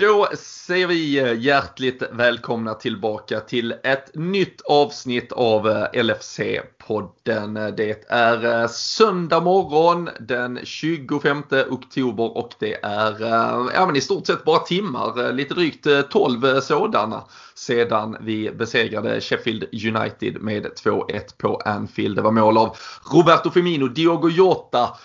Då säger vi eh, hjärtligt välkomna tillbaka till ett nytt avsnitt av eh, LFC-podden. Det är eh, söndag morgon den 25 oktober och det är ja, men i stort sett bara timmar, lite drygt 12 sådana sedan vi besegrade Sheffield United med 2-1 på Anfield. Det var mål av Roberto Firmino, Diogo Jota,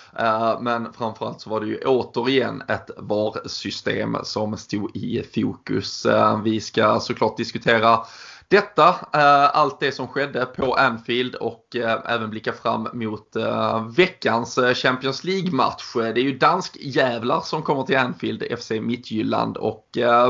men framförallt så var det ju återigen ett VAR-system som stod i fokus. Eh, vi ska såklart diskutera detta, eh, allt det som skedde på Anfield och eh, även blicka fram mot eh, veckans Champions League-match. Det är ju dansk jävlar som kommer till Anfield, FC Midtjylland och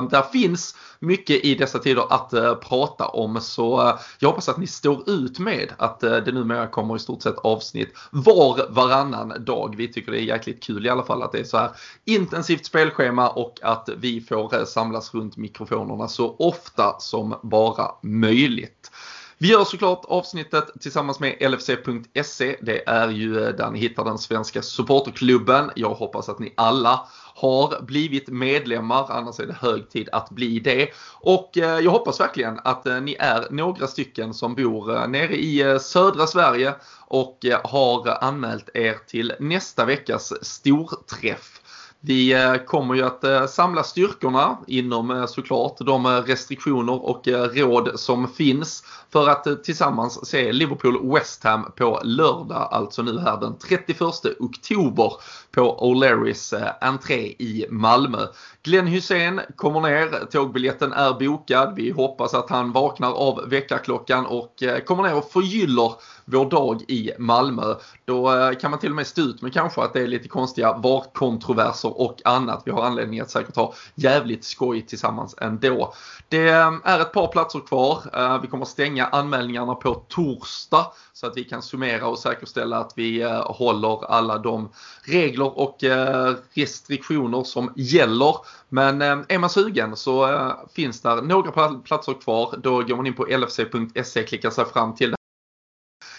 där finns mycket i dessa tider att prata om. Så jag hoppas att ni står ut med att det numera kommer i stort sett avsnitt var varannan dag. Vi tycker det är jäkligt kul i alla fall att det är så här intensivt spelschema och att vi får samlas runt mikrofonerna så ofta som bara möjligt. Vi gör såklart avsnittet tillsammans med LFC.se. Det är ju där ni hittar den svenska supporterklubben. Jag hoppas att ni alla har blivit medlemmar, annars är det hög tid att bli det. Och eh, jag hoppas verkligen att eh, ni är några stycken som bor eh, nere i södra Sverige och har anmält er till nästa veckas storträff. Vi eh, kommer ju att eh, samla styrkorna inom eh, såklart de restriktioner och råd som finns för att tillsammans se Liverpool-West Ham på lördag, alltså nu här den 31 oktober på O'Learys eh, entré i Malmö. Glenn Hussein kommer ner, tågbiljetten är bokad. Vi hoppas att han vaknar av väckarklockan och eh, kommer ner och förgyller vår dag i Malmö. Då eh, kan man till och med stå ut med kanske att det är lite konstiga VAR-kontroverser och annat. Vi har anledning att säkert ha jävligt skoj tillsammans ändå. Det är ett par platser kvar. Vi kommer stänga anmälningarna på torsdag så att vi kan summera och säkerställa att vi håller alla de regler och eh, restriktioner som gäller. Men eh, är man sugen så eh, finns där några platser kvar. Då går man in på lfc.se, klickar sig fram till det.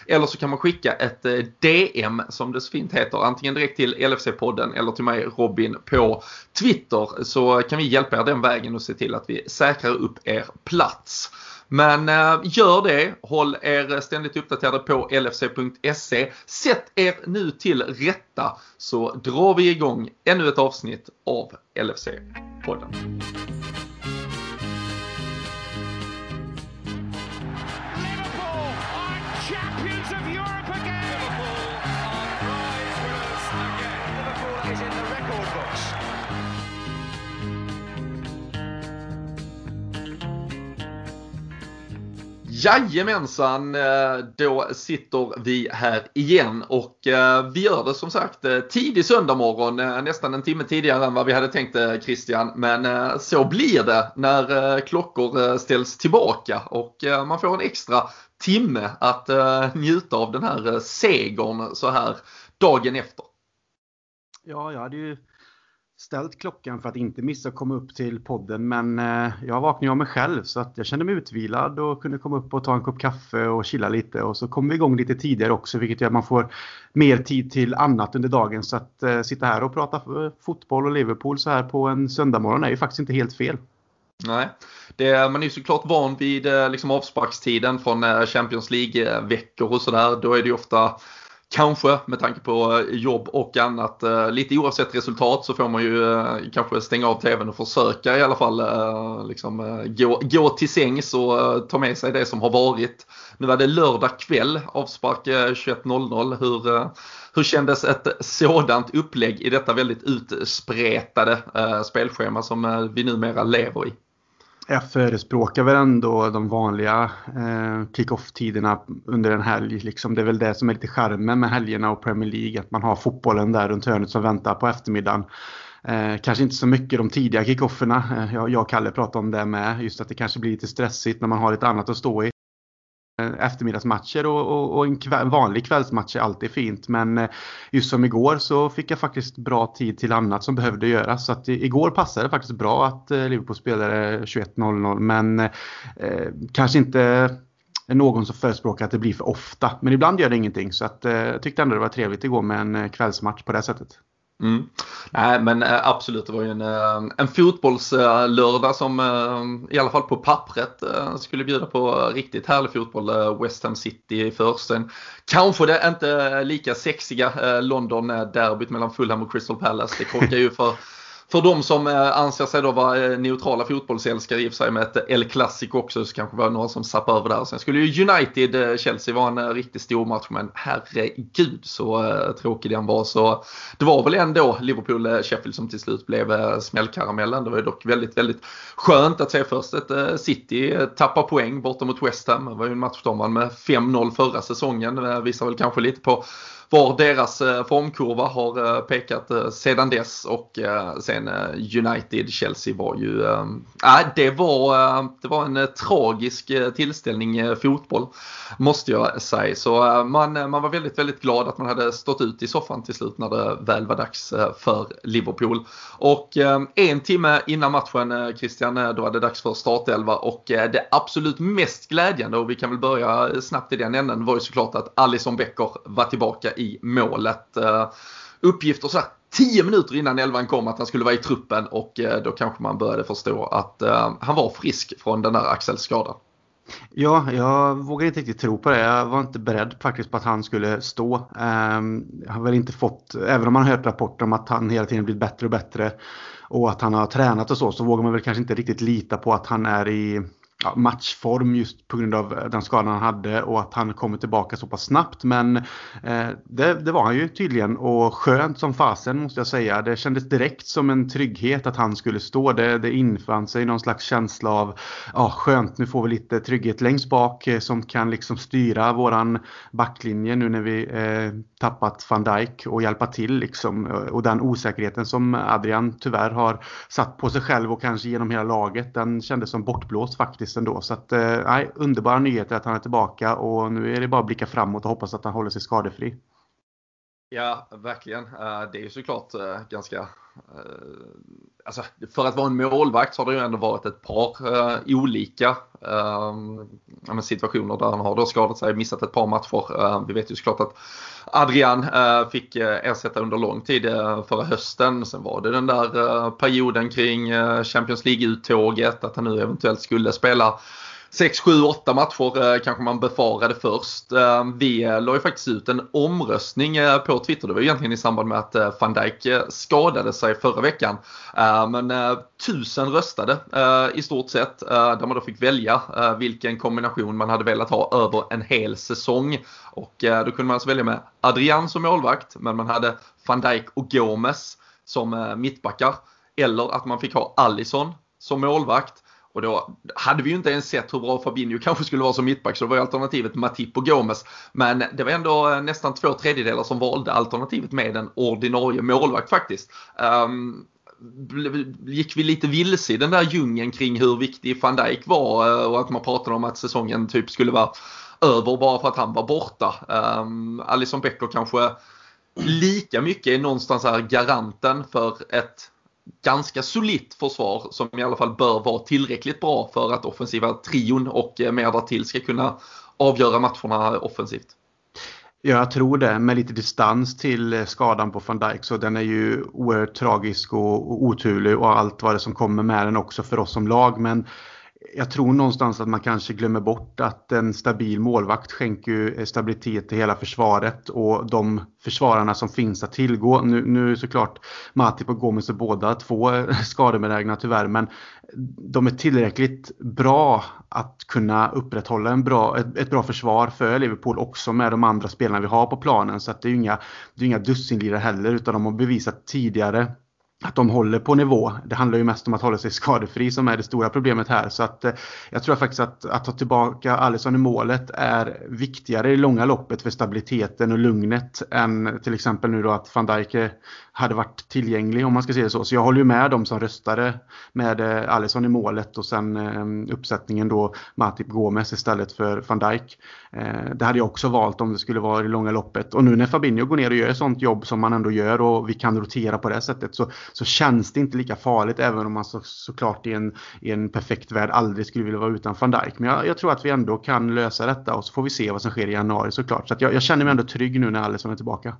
Eller så kan man skicka ett DM som det så fint heter, antingen direkt till LFC-podden eller till mig Robin på Twitter så kan vi hjälpa er den vägen och se till att vi säkrar upp er plats. Men eh, gör det. Håll er ständigt uppdaterade på lfc.se. Sätt er nu till rätta så drar vi igång ännu ett avsnitt av LFC-podden. Jajamensan, eh, då sitter vi här igen och eh, vi gör det som sagt eh, tidig söndag morgon, nästan en timme tidigare än vad vi hade tänkt Christian. Men så blir det när klockor ställs tillbaka och man får en extra timme att njuta av den här segern så här dagen efter. Ja, jag hade ju ställt klockan för att inte missa att komma upp till podden men eh, jag vaknade av mig själv så att jag kände mig utvilad och kunde komma upp och ta en kopp kaffe och chilla lite och så kom vi igång lite tidigare också vilket gör att man får mer tid till annat under dagen så att eh, sitta här och prata eh, fotboll och Liverpool så här på en söndagmorgon är ju faktiskt inte helt fel. Nej, det, man är ju såklart van vid eh, liksom avsparkstiden från Champions League-veckor och sådär. Då är det ju ofta Kanske med tanke på eh, jobb och annat. Eh, lite oavsett resultat så får man ju eh, kanske stänga av tvn och försöka i alla fall liksom, gå, gå till sängs och ta med sig det som har varit. Nu var det lördag kväll, avspark 21.00. Hur, hur kändes ett sådant upplägg i detta väldigt utspretade spelschema som vi numera lever i? Jag förespråkar väl ändå de vanliga eh, kick-off-tiderna under en helg. Liksom. Det är väl det som är lite charmen med helgerna och Premier League. Att man har fotbollen där runt hörnet som väntar på eftermiddagen. Eh, kanske inte så mycket de tidiga kickofferna. Eh, jag och Kalle pratade om det med. Just att det kanske blir lite stressigt när man har lite annat att stå i. Eh, eftermiddagsmatcher och, och, och en kväll, vanlig kvällsmatch är alltid fint. Men eh, just som igår så fick jag faktiskt bra tid till annat som behövde göras. Så att igår passade det faktiskt bra att eh, Liverpool spelade 21.00 men eh, kanske inte någon som förespråkar att det blir för ofta. Men ibland gör det ingenting så att, eh, jag tyckte ändå det var trevligt igår med en kvällsmatch på det sättet. Mm. Nej men eh, absolut, det var ju en, eh, en fotbollslördag som eh, i alla fall på pappret skulle bjuda på riktigt härlig fotboll. West Ham City först. Sen kanske det inte lika sexiga London-derbyt mellan Fulham och Crystal Palace. Det krockar ju för för de som eh, anser sig då vara eh, neutrala fotbollsälskare i och för sig med ett eh, El Clasico också så kanske det var några som sappade över där. Sen skulle ju United-Chelsea vara en riktigt stor match men herregud så tråkig den var. Så det var väl ändå Liverpool-Sheffield som till slut blev smällkaramellen. Det var ju dock väldigt, väldigt skönt att se först ett City tappa poäng borta mot West Ham. Det var ju en match de vann med 5-0 förra säsongen. Det visar väl kanske lite på var deras eh, formkurva har eh, pekat eh, sedan dess och sen United-Chelsea var ju, äh, det var, det var en tragisk tillställning fotboll måste jag säga. Så man, man var väldigt, väldigt glad att man hade stått ut i soffan till slut när det väl var dags för Liverpool. Och en timme innan matchen Christian, då var det dags för startelva och det absolut mest glädjande och vi kan väl börja snabbt i den änden var ju såklart att Alisson Becker var tillbaka i målet. Eh, uppgifter så här 10 minuter innan elvan kom att han skulle vara i truppen och eh, då kanske man började förstå att eh, han var frisk från den där axelskadan. Ja, jag vågar inte riktigt tro på det. Jag var inte beredd faktiskt på att han skulle stå. Ehm, jag har väl inte fått, även om man har hört rapporter om att han hela tiden blivit bättre och bättre och att han har tränat och så, så vågar man väl kanske inte riktigt lita på att han är i ja, matchform just på grund av eh, den skadan han hade och att han kommer tillbaka så pass snabbt. Men eh, det, det, var han ju tydligen och skönt som fasen måste jag säga. Det kändes direkt som en trygghet att han skulle stå. Det, det infann sig någon slags känsla av ja, skönt, nu får vi lite trygghet längst bak eh, som kan liksom styra våran backlinje nu när vi eh, tappat van Dijk och hjälpa till liksom. Och den osäkerheten som Adrian tyvärr har satt på sig själv och kanske genom hela laget, den kändes som bortblåst faktiskt ändå. Så att, eh, nej, underbara nyheter att han är tillbaka och nu är det bara att blicka framåt och hoppas att han håller sig skadefri. Ja, verkligen. Eh, det är ju såklart eh, ganska... Eh, alltså, för att vara en målvakt så har det ju ändå varit ett par olika situationer där han har då skadat sig, missat ett par matcher. Vi vet ju såklart att Adrian fick ersätta under lång tid förra hösten. Sen var det den där perioden kring Champions League-uttåget, att han nu eventuellt skulle spela 6, 7, 8 matcher eh, kanske man befarade först. Eh, vi eh, la ju faktiskt ut en omröstning på Twitter. Det var egentligen i samband med att van Dijk skadade sig förra veckan. Men tusen röstade i stort sett där man då fick välja vilken kombination man hade velat ha över en hel säsong. Och då kunde man alltså välja med Adrian som målvakt men man hade van Dijk och Gomes som mittbackar. Eller att man fick ha Allison som målvakt och då hade vi ju inte ens sett hur bra Fabinho kanske skulle vara som mittback så det var ju alternativet Matip och Gomes. Men det var ändå eh, nästan två tredjedelar som valde alternativet med en ordinarie målvakt faktiskt. Um, gick vi lite vilse i den där djungeln kring hur viktig van Dijk var eh, och att man pratade om att säsongen typ skulle vara över bara för att han var borta. Ehm, um, Alison Becker kanske lika mycket är någonstans här garanten för ett ganska solitt försvar som i alla fall bör vara tillräckligt bra för att offensiva trion och eh, mer därtill ska kunna avgöra matcherna offensivt. Ja, jag tror det. Med lite distans till eh, skadan på van Dijk så den är ju oerhört tragisk och oturlig och allt vad det som kommer med den också för oss som lag. Men jag tror någonstans att man kanske glömmer bort att en stabil målvakt skänker stabilitet till hela försvaret och de försvararna som finns att tillgå. Nu, nu såklart Matip och Gomes är båda två skadebenägna tyvärr men de är tillräckligt bra att kunna upprätthålla en bra, ett, ett, bra försvar för Liverpool också med de andra spelarna vi har på planen. Så att det är ju inga, det är inga dussinlirare heller utan de har bevisat tidigare att de håller på nivå. Det handlar ju mest om att hålla sig skadefri som är det stora problemet här. Så att, eh, jag tror faktiskt att, att ta tillbaka Alisson i målet är viktigare i långa loppet för stabiliteten och lugnet än till exempel nu då att van Dijk hade varit tillgänglig om man ska säga så. Så jag håller ju med dem som röstade med eh, Alisson i målet och sen eh, uppsättningen då Matip Gomes istället för van Dijk. Eh, det hade jag också valt om det skulle vara i långa loppet. Och nu när Fabinho går ner och gör ett sånt jobb som man ändå gör och vi kan rotera på det sättet så, så känns det inte lika farligt även om man så, såklart i en, i en perfekt värld aldrig skulle vilja vara utan van Dijk. Men jag, jag, tror att vi ändå kan lösa detta och så får vi se vad som sker i januari såklart. Så jag, jag känner mig ändå trygg nu när Alisson är tillbaka.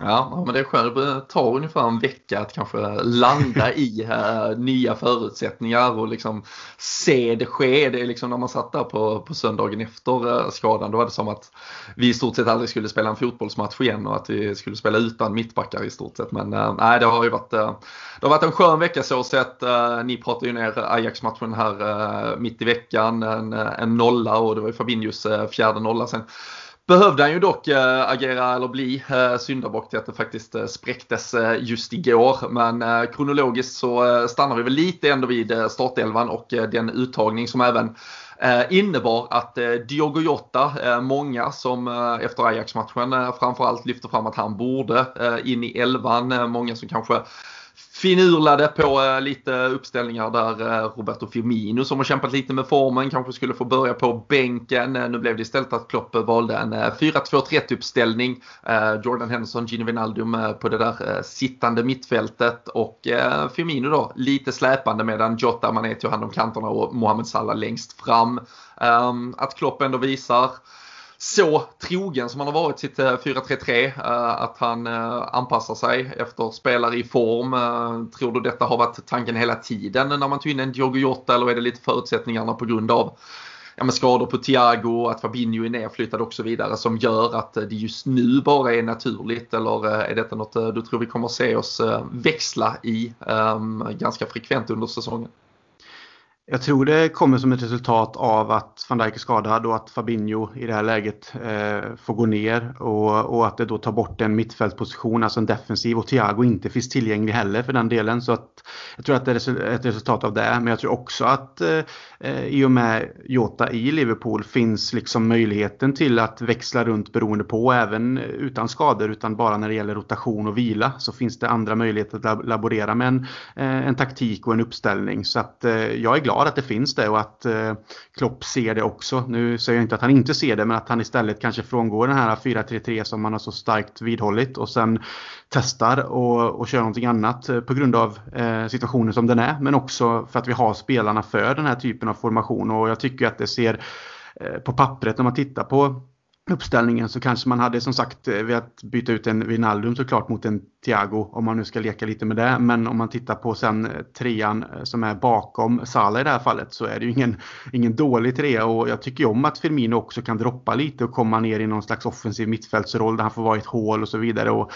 Ja, men det är skönt. Det tar ungefär en vecka att kanske landa i äh, nya förutsättningar och liksom se det ske. Det är liksom när man satt där på, på söndagen efter äh, skadan, då var det som att vi i stort sett aldrig skulle spela en fotbollsmatch igen och att vi skulle spela utan mittbackar i stort sett. Men äh, nej, det har ju varit, det har varit en skön vecka så sett. ni pratade ju ner Ajax-matchen här mitt i veckan, en, en nolla och det var ju Fabinhos fjärde nolla sen behövde han ju dock eh, agera eller bli eh, syndabock till att det faktiskt eh, spräcktes just igår. Men kronologiskt så stannar vi väl lite ändå vid startelvan och den uttagning som även innebar att Diogo Jota, många som efter Ajax-matchen framförallt lyfter fram att han borde in i elvan. Många som kanske finurlade på eh, lite uppställningar där eh, Roberto Firmino som har kämpat lite med formen kanske skulle få börja på bänken. Eh, nu blev det istället att Klopp valde en 4-2-3 uppställning. Jordan Henderson, Gino Wijnaldum på det där sittande mittfältet och Firmino då lite släpande medan Jota, Mané tog hand om kanterna och Mohamed Salah längst fram. Ehm, att Klopp ändå visar så trogen som han har varit sitt eh, 4-3-3. Eh, att han eh, anpassar sig efter spelare i form. Tror du detta har varit tanken hela tiden när man tog in en Diogo Jota eller är det lite förutsättningarna på grund av ja, men skador på Thiago, att Fabinho är nedflyttad och så vidare som gör att det just nu bara är naturligt eller är detta något du tror vi kommer se oss växla i um, ganska frekvent under säsongen? Jag tror det kommer som ett resultat av att van Dijk är skadad och att Fabinho i det här läget eh, får gå ner och, och, att det då tar bort en mittfältposition, alltså en defensiv och Thiago inte finns tillgänglig heller för den delen. Så att jag tror att det är ett resultat av det. Men jag tror också att eh, i och med Jota i Liverpool finns liksom möjligheten till att växla runt beroende på även utan skador utan bara när det gäller rotation och vila så finns det andra möjligheter att laborera med en, eh, en taktik och en uppställning. Så att eh, jag är glad glad att det finns det och att eh, Klopp ser det också. Nu säger jag inte att han inte ser det men att han istället kanske frångår den här 4-3-3 som man har så starkt vidhållit och sen testar och, och kör någonting annat eh, på grund av eh, situationen som den är men också för att vi har spelarna för den här typen av formation och jag tycker att det ser eh, på pappret när man tittar på uppställningen så kanske man hade som sagt eh, velat byta ut en Wijnaldum såklart mot en Thiago om man nu ska leka lite med det. Men om man tittar på sen eh, trean eh, som är bakom Salah i det här fallet så är det ju ingen, ingen dålig trea och jag tycker om att Firmino också kan droppa lite och komma ner i någon slags offensiv mittfältsroll där han får vara i ett hål och så vidare. Och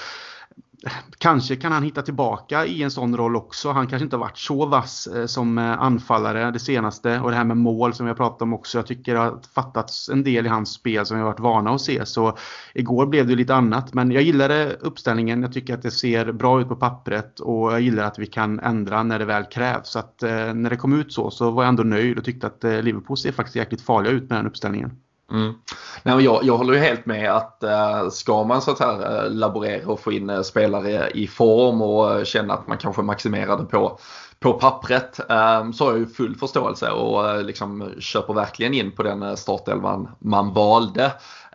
Kanske kan han hitta tillbaka i en sån roll också. Han kanske inte har varit så vass eh, som eh, anfallare det senaste. Och det här med mål som jag pratade om också. Jag tycker det har fattats en del i hans spel som vi har varit vana att se. Så igår blev det lite annat. Men jag gillade eh, uppställningen. Jag tycker att det ser bra ut på pappret. Och jag gillar att vi kan ändra när det väl krävs. Så att när det kom ut så så var jag ändå nöjd och tyckte att Liverpool ser faktiskt jäkligt farliga ut med den uppställningen. Mm. Nej, jag, jag håller ju helt med att uh, ska man så att här, eh, laborera och få in eh, spelare i form och känna att man kanske maximerar det på, på pappret så har jag ju full förståelse och liksom köper verkligen in på den startelvan man valde.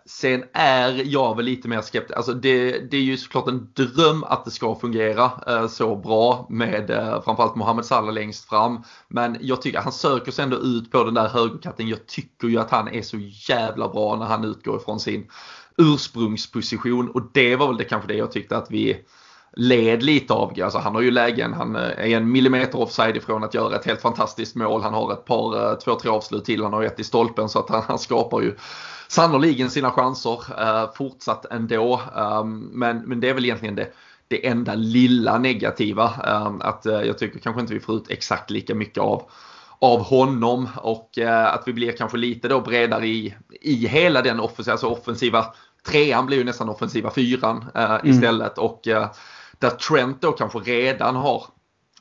Sen är jag väl lite mer skeptisk. Alltså det, det är ju såklart en dröm att det ska fungera eh, så bra med eh, framförallt Mohamed Salah längst fram. Men jag tycker han söker sig ändå ut på den där högerkatten. Jag tycker ju att han är så jävla bra när han utgår ifrån sin ursprungsposition och det var väl det kanske det jag tyckte att vi led lite av. Alltså han har ju lägen, han eh, är en millimeter offside ifrån att göra ett helt fantastiskt mål. Han har ett par, eh, två, tre avslut till. Han har ett i stolpen så att han, han skapar ju sannoliken sina chanser eh, fortsatt ändå. Um, men, men det är väl egentligen det, det enda lilla negativa. Um, att uh, jag tycker kanske inte vi får ut exakt lika mycket av av honom och uh, att vi blir kanske lite då bredare i, i hela den offensiva, alltså offensiva trean blir ju nästan offensiva fyran uh, mm. istället och där Trent då kanske redan har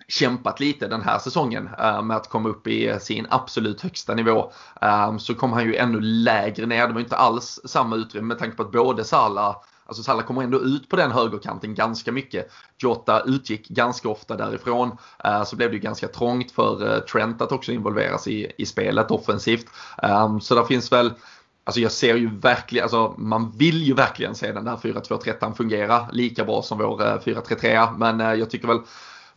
kämpat lite den här säsongen eh, med att komma upp i sin absolut högsta nivå. Eh, så kom han ju ännu lägre ner. Det var inte alls samma utrymme med tanke på att både Salah Alltså Salah kommer ändå ut på den högerkanten ganska mycket. Jota utgick ganska ofta därifrån. Eh, så blev det ju ganska trångt för Trent att också involveras i, i spelet offensivt. Så där finns väl Alltså jag ser ju verkligen, alltså man vill ju verkligen se den där 4-2-3 fungera lika bra som vår 4-3-3. Men jag tycker väl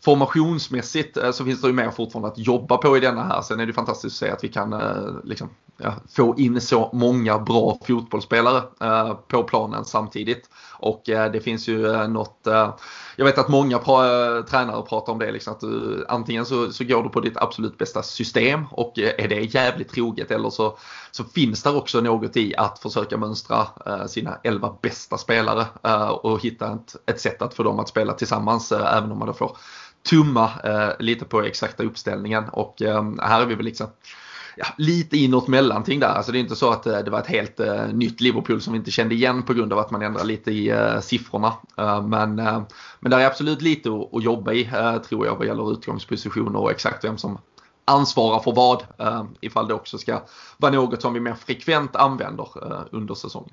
formationsmässigt eh, så finns det ju mer fortfarande att jobba på i denna här. Sen är det fantastiskt att se att vi kan eh, liksom, ja, få in så många bra fotbollsspelare eh, på planen samtidigt. Och det finns ju något jag vet att många pra tränare pratar om det, liksom att du, antingen så, så går du på ditt absolut bästa system och är det jävligt troget eller så, så finns det också något i att försöka mönstra sina elva bästa spelare och hitta ett, ett sätt att få dem att spela tillsammans även om man då får tumma eh, lite på exakta uppställningen och eh, här är vi väl liksom ja, lite inåt mellanting där. Alltså det är inte så att eh, det var ett helt eh, nytt Liverpool som vi inte kände igen på grund av att man ändrar lite i eh, siffrorna. Eh, men, eh, men där är absolut lite att, att jobba i eh, tror jag vad gäller utgångspositioner och exakt vem som ansvarar för vad. Eh, ifall det också ska vara något som vi mer frekvent använder under säsongen.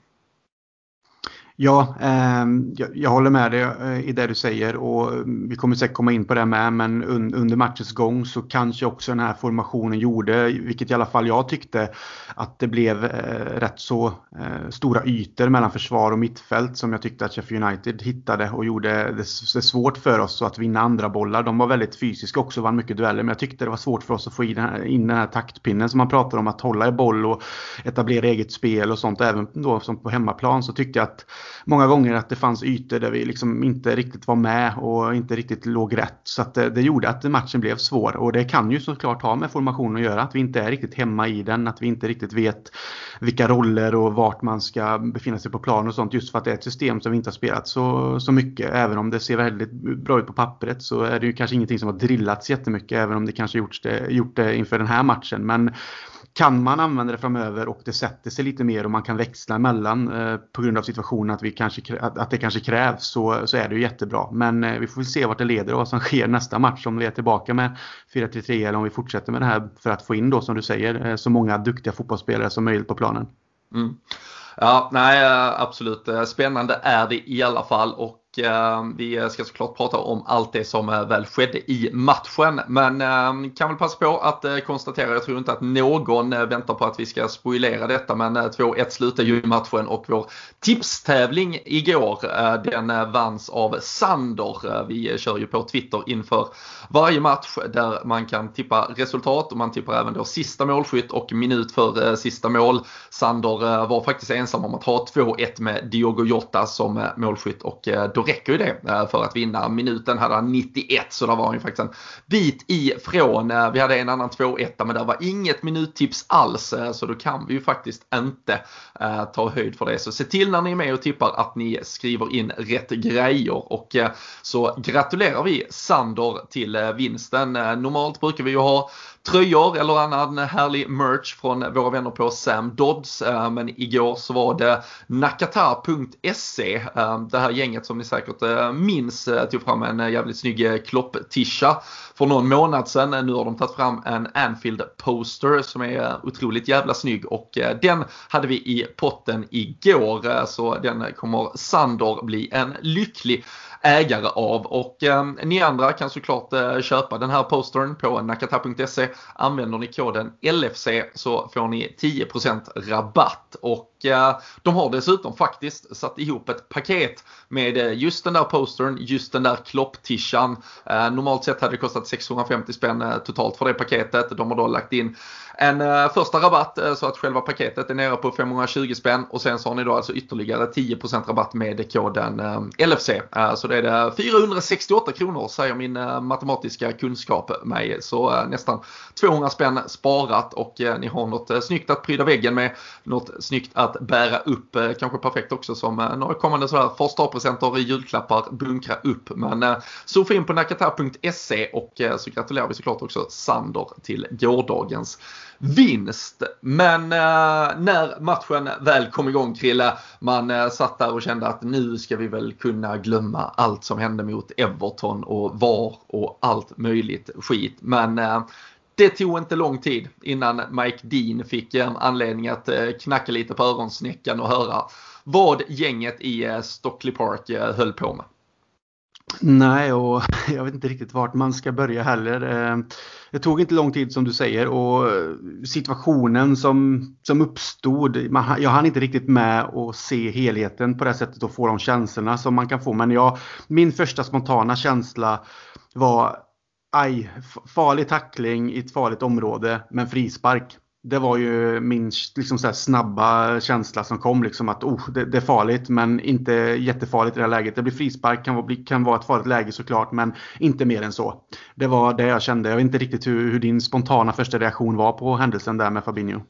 Ja, ehm, jag, jag, håller med dig eh, i det du säger och mm, vi kommer säkert komma in på det med men un, under matchens gång så kanske också den här formationen gjorde, vilket i alla fall jag tyckte, att det blev eh, rätt så eh, stora ytor mellan försvar och mittfält som jag tyckte att Sheffield United hittade och gjorde det, det svårt för oss att vinna andra bollar. De var väldigt fysiska också, och vann mycket dueller men jag tyckte det var svårt för oss att få in den här, in den här taktpinnen som man pratar om, att hålla i boll och etablera eget spel och sånt. Även då som på hemmaplan så tyckte jag att många gånger att det fanns ytor där vi liksom inte riktigt var med och inte riktigt låg rätt. Så att det, det gjorde att matchen blev svår och det kan ju såklart ha med formationen att göra. Att vi inte är riktigt hemma i den, att vi inte riktigt vet vilka roller och vart man ska befinna sig på plan och sånt. Just för att det är ett system som vi inte har spelat så, så mycket. Även om det ser väldigt bra ut på pappret så är det ju kanske ingenting som har drillats jättemycket. Även om det kanske gjort det, gjort det inför den här matchen. Men kan man använda det framöver och det sätter sig lite mer och man kan växla emellan eh, på grund av situationen att, vi kanske, att det kanske krävs så, så är det ju jättebra. Men eh, vi får se vart det leder och vad som sker nästa match. Om vi är tillbaka med 4-3-3 eller om vi fortsätter med det här för att få in då som du säger eh, så många duktiga fotbollsspelare som möjligt på planen. Mm. Ja, nej eh, absolut. Eh, spännande är det i alla fall och Eh, vi ska såklart prata om allt det som eh, väl skedde i matchen. Men eh, kan väl passa på att konstatera, jag tror inte att någon väntar på att vi ska spoilera detta, men 2-1 slutade ju matchen och vår tipstävling igår den vanns av Sander. Vi kör ju på Twitter inför varje match där man kan tippa resultat och man tippar även då sista målskytt och minut för sista mål. Sander var faktiskt ensam om att ha 2-1 med Diogo Jota som målskytt och då räcker ju det eh, för att vinna. Minuten hade han 91 så där var han ju faktiskt en bit ifrån. Eh, vi hade en annan 2-1 men det var inget minuttips alls eh, så då kan vi ju faktiskt inte ta höjd för det. Så se till när ni är med och tippar att ni skriver in rätt grejer och så gratulerar vi Sander till vinsten. Normalt brukar vi ju ha tröjor eller annan härlig merch från våra vänner på Sam Dodds. Eh, men igår så var det Nakata.se. Eh, det här gänget som ni säkert eh, minns tog fram en jävligt snygg klopp-tisha för någon månad sedan. Nu har de tagit fram en Anfield poster som är otroligt jävla snygg och den hade vi i potten igår. Så den kommer Sander bli en lycklig ägare av. Och eh, ni andra kan såklart eh, köpa den här postern på nakata.se. Använder ni koden LFC så får ni 10% rabatt. Och Eh, de har dessutom faktiskt satt ihop ett paket med eh, just den där postern, just den där klopptishan. Eh, normalt sett hade det kostat 650 spänn totalt för det paketet. De har då lagt in en första rabatt så att själva paketet är nere på 520 spänn och sen så har ni då alltså ytterligare 10% rabatt med koden LFC. så det är det 468 kronor säger min matematiska kunskap mig. Så nästan 200 spänn sparat och ni har något snyggt att pryda väggen med. Något snyggt att att bära upp. Eh, kanske perfekt också som eh, några kommande sådär första presenter, julklappar, bunkra upp. Men eh, surfa in på nakata.se och så gratulerar vi såklart också Sander till gårdagens vinst. Men eh, när matchen väl kom igång Krille, man eh, satt där och kände att nu ska vi väl kunna glömma allt som hände mot Everton och VAR och allt möjligt skit. Men eh, det tog inte lång tid innan Mike Dean fick en anledning att eh, knacka lite på öronsnäckan och höra vad gänget i eh, Stockley Park eh, höll på med. Nej, och jag vet inte riktigt vart man ska börja heller. Det tog inte lång tid som du säger och situationen som, som uppstod, jag hann inte riktigt med att se helheten på det sättet och få de känslorna som man kan få. Men jag, min första spontana känsla var aj, farlig tackling i ett farligt område men frispark det var ju min liksom så snabba känsla som kom. Liksom att oh, det, det, är farligt men inte jättefarligt i det här läget. Det blir frispark, kan vara, kan vara ett farligt läge såklart men inte mer än så. Det var det jag kände. Jag vet inte riktigt hur, hur din spontana första reaktion var på händelsen där med Fabinho.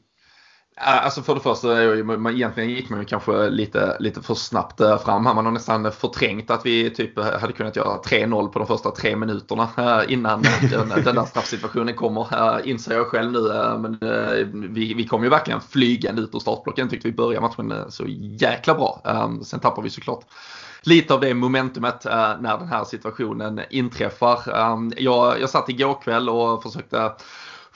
Alltså för det första, egentligen gick man ju kanske lite, lite för snabbt eh, fram här. Man har nästan förträngt att vi typ hade kunnat göra 3-0 på de första tre minuterna eh, innan den, den där straffsituationen kommer. Eh, inser jag själv nu. Men vi, vi kom ju verkligen flygande ut ur startblocken. Tyckte vi började matchen så jäkla bra. Sen tappar vi såklart lite av det momentumet när den här situationen inträffar. Jag, jag satt igår kväll och försökte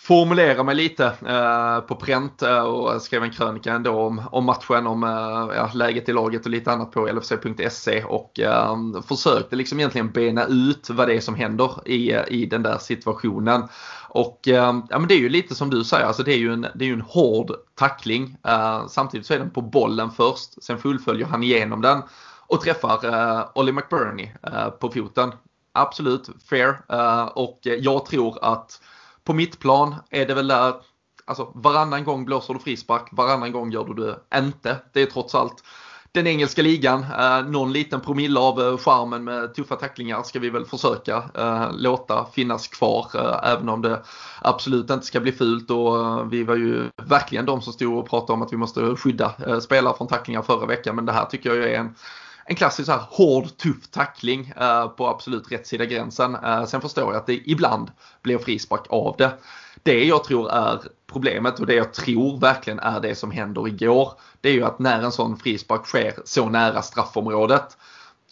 formulera mig lite eh, på pränt eh, och skrev en krönika ändå om, om matchen, om eh, ja, läget i laget och lite annat på lfc.se och eh, försökte liksom egentligen bena ut vad det är som händer i, i den där situationen. Och eh, ja, men det är ju lite som du säger, alltså det är ju en, det är ju en hård tackling. Eh, samtidigt så är den på bollen först, sen fullföljer han igenom den och träffar eh, Olly McBurney eh, på foten. Absolut fair eh, och jag tror att på mitt plan är det väl där, alltså varannan gång blåser du frispark, varannan gång gör du det inte. Det är trots allt den engelska ligan. Eh, någon liten promille av eh, charmen med tuffa tacklingar ska vi väl försöka eh, låta finnas kvar. Eh, även om det absolut inte ska bli fult. Och, eh, vi var ju verkligen de som stod och pratade om att vi måste skydda eh, spelare från tacklingar förra veckan. Men det här tycker jag är en en klassisk så här hård, tuff tackling eh, på absolut rätt sida gränsen. Eh, sen förstår jag att det ibland blir frispark av det. Det jag tror är problemet och det jag tror verkligen är det som händer igår. Det är ju att när en sån frispark sker så nära straffområdet.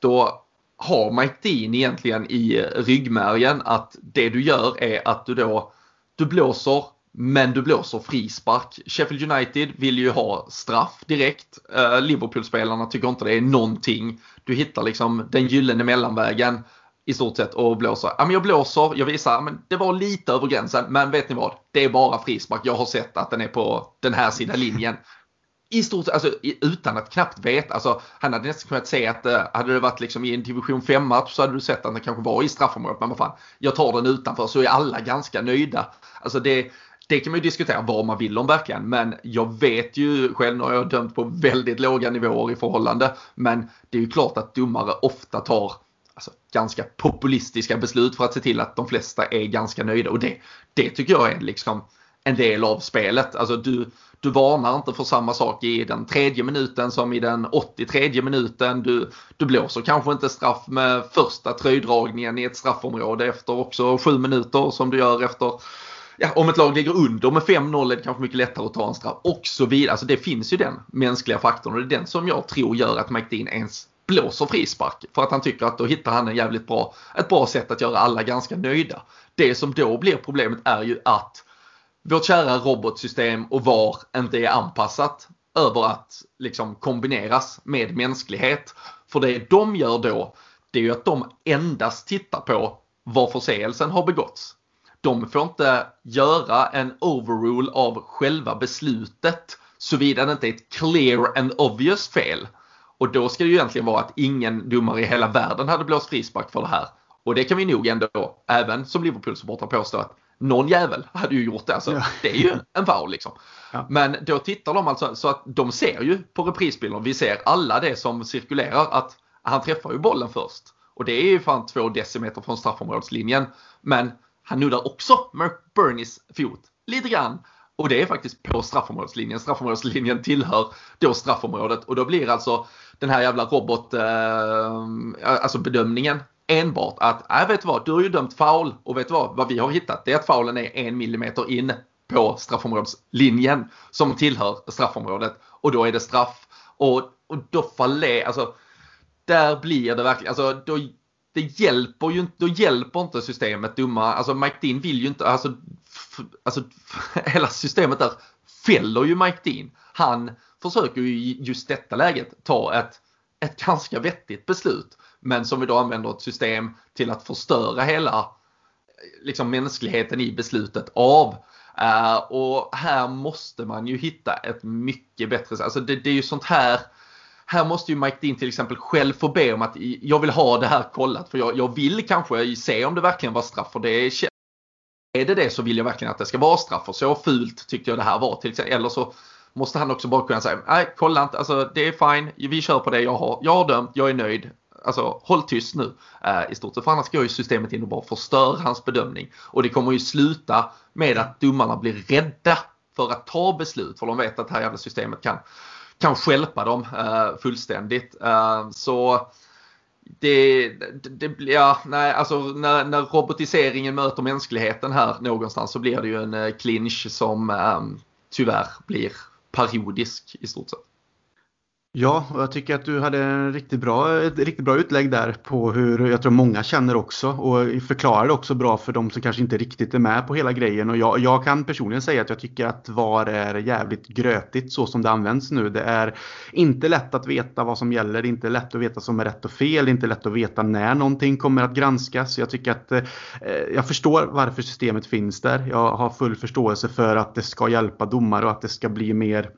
Då har Mike Dean egentligen i ryggmärgen att det du gör är att du då du blåser men du blåser frispark. Sheffield United vill ju ha straff direkt. Uh, Liverpool-spelarna tycker inte det är någonting. Du hittar liksom den gyllene mellanvägen i stort sett och blåser. Ja, men jag blåser, jag visar, men det var lite över gränsen. Men vet ni vad? Det är bara frispark. Jag har sett att den är på den här sidan linjen. I stort sett, alltså, utan att knappt veta. Alltså, han hade nästan kunnat se att uh, hade det varit liksom i en division 5-match så hade du sett att den kanske var i straffområdet. Men vad fan, jag tar den utanför så är alla ganska nöjda. Alltså det, det kan man ju diskutera vad man vill om verkligen. Men jag vet ju själv, nu har jag dömt på väldigt låga nivåer i förhållande. Men det är ju klart att domare ofta tar alltså, ganska populistiska beslut för att se till att de flesta är ganska nöjda. Och det, det tycker jag är liksom en del av spelet. Alltså du, du varnar inte för samma sak i den tredje minuten som i den 83 minuten. Du, du blåser kanske inte straff med första tröjdragningen i ett straffområde efter också sju minuter som du gör efter ja, om ett lag ligger under med 5-0 är det kanske mycket lättare att ta en straff och så vidare. Alltså det finns ju den mänskliga faktorn och det är den som jag tror gör att McDean ens blåser frispark. För att han tycker att då hittar han en jävligt bra, ett bra sätt att göra alla ganska nöjda. Det som då blir problemet är ju att vårt kära robotsystem och VAR inte är anpassat över att liksom kombineras med mänsklighet. För det de gör då, det är ju att de endast tittar på var förseelsen har begåtts de får inte göra en overrule av själva beslutet såvida det inte är ett clear and obvious fel. Och då ska det ju egentligen vara att ingen domare i hela världen hade blåst frispark för det här. Och det kan vi nog ändå, även som Liverpool-supportrar påstå att någon jävel hade ju gjort det. Alltså, ja. Det är ju en foul liksom. Ja. Men då tittar de alltså så att de ser ju på reprisbilden, vi ser alla det som cirkulerar att han träffar ju bollen först. Och det är ju fan två decimeter från straffområdeslinjen. Men han nuddar också McBurneys fot lite grann. Och det är faktiskt på straffområdeslinjen. Straffområdeslinjen tillhör då straffområdet och då blir alltså den här jävla robot, eh, alltså bedömningen enbart att, nej vet du vad, du har ju dömt foul och vet du vad, vad vi har hittat det är att foulen är en millimeter in på straffområdeslinjen som tillhör straffområdet och då är det straff. Och, och då faller, alltså där blir det verkligen, alltså då det hjälper ju inte, då hjälper inte systemet dumma, alltså Mike Dean vill ju inte, alltså, alltså hela systemet där fäller ju Mike Dean. Han försöker ju i just detta läget ta ett, ett ganska vettigt beslut. Men som vi då använder ett system till att förstöra hela liksom mänskligheten i beslutet av. Uh, och här måste man ju hitta ett mycket bättre, alltså det, det är ju sånt här här måste ju Mike Dean till exempel själv få be om att jag vill ha det här kollat för jag, jag vill kanske se om det verkligen var straff. För det är, är det det så vill jag verkligen att det ska vara straff. Och så fult tyckte jag det här var. Till exempel. Eller så måste han också bara kunna säga nej kolla inte, alltså det är fine, vi kör på det jag har, jag har dömt, jag är nöjd. Alltså håll tyst nu eh, i stort sett. För annars går ju systemet in och bara förstör hans bedömning. Och det kommer ju sluta med att domarna blir rädda för att ta beslut. För de vet att det här jävla systemet kan, kan skälpa dem eh, fullständigt. Eh, så det, det, ja, nej, alltså när, när, robotiseringen möter mänskligheten här någonstans så blir det ju en eh, clinch som eh, tyvärr blir parodisk i stort sett. Ja, och jag tycker att du hade en riktigt bra, ett riktigt bra utlägg där på hur jag tror många känner också och förklarade också bra för de som kanske inte riktigt är med på hela grejen. Och jag, jag kan personligen säga att jag tycker att VAR är jävligt grötigt så som det används nu. Det är inte lätt att veta vad som gäller, det är inte lätt att veta vad som är rätt och fel, det är inte lätt att veta när någonting kommer att granskas. Jag tycker att eh, jag förstår varför systemet finns där. Jag har full förståelse för att det ska hjälpa domare och att det ska bli mer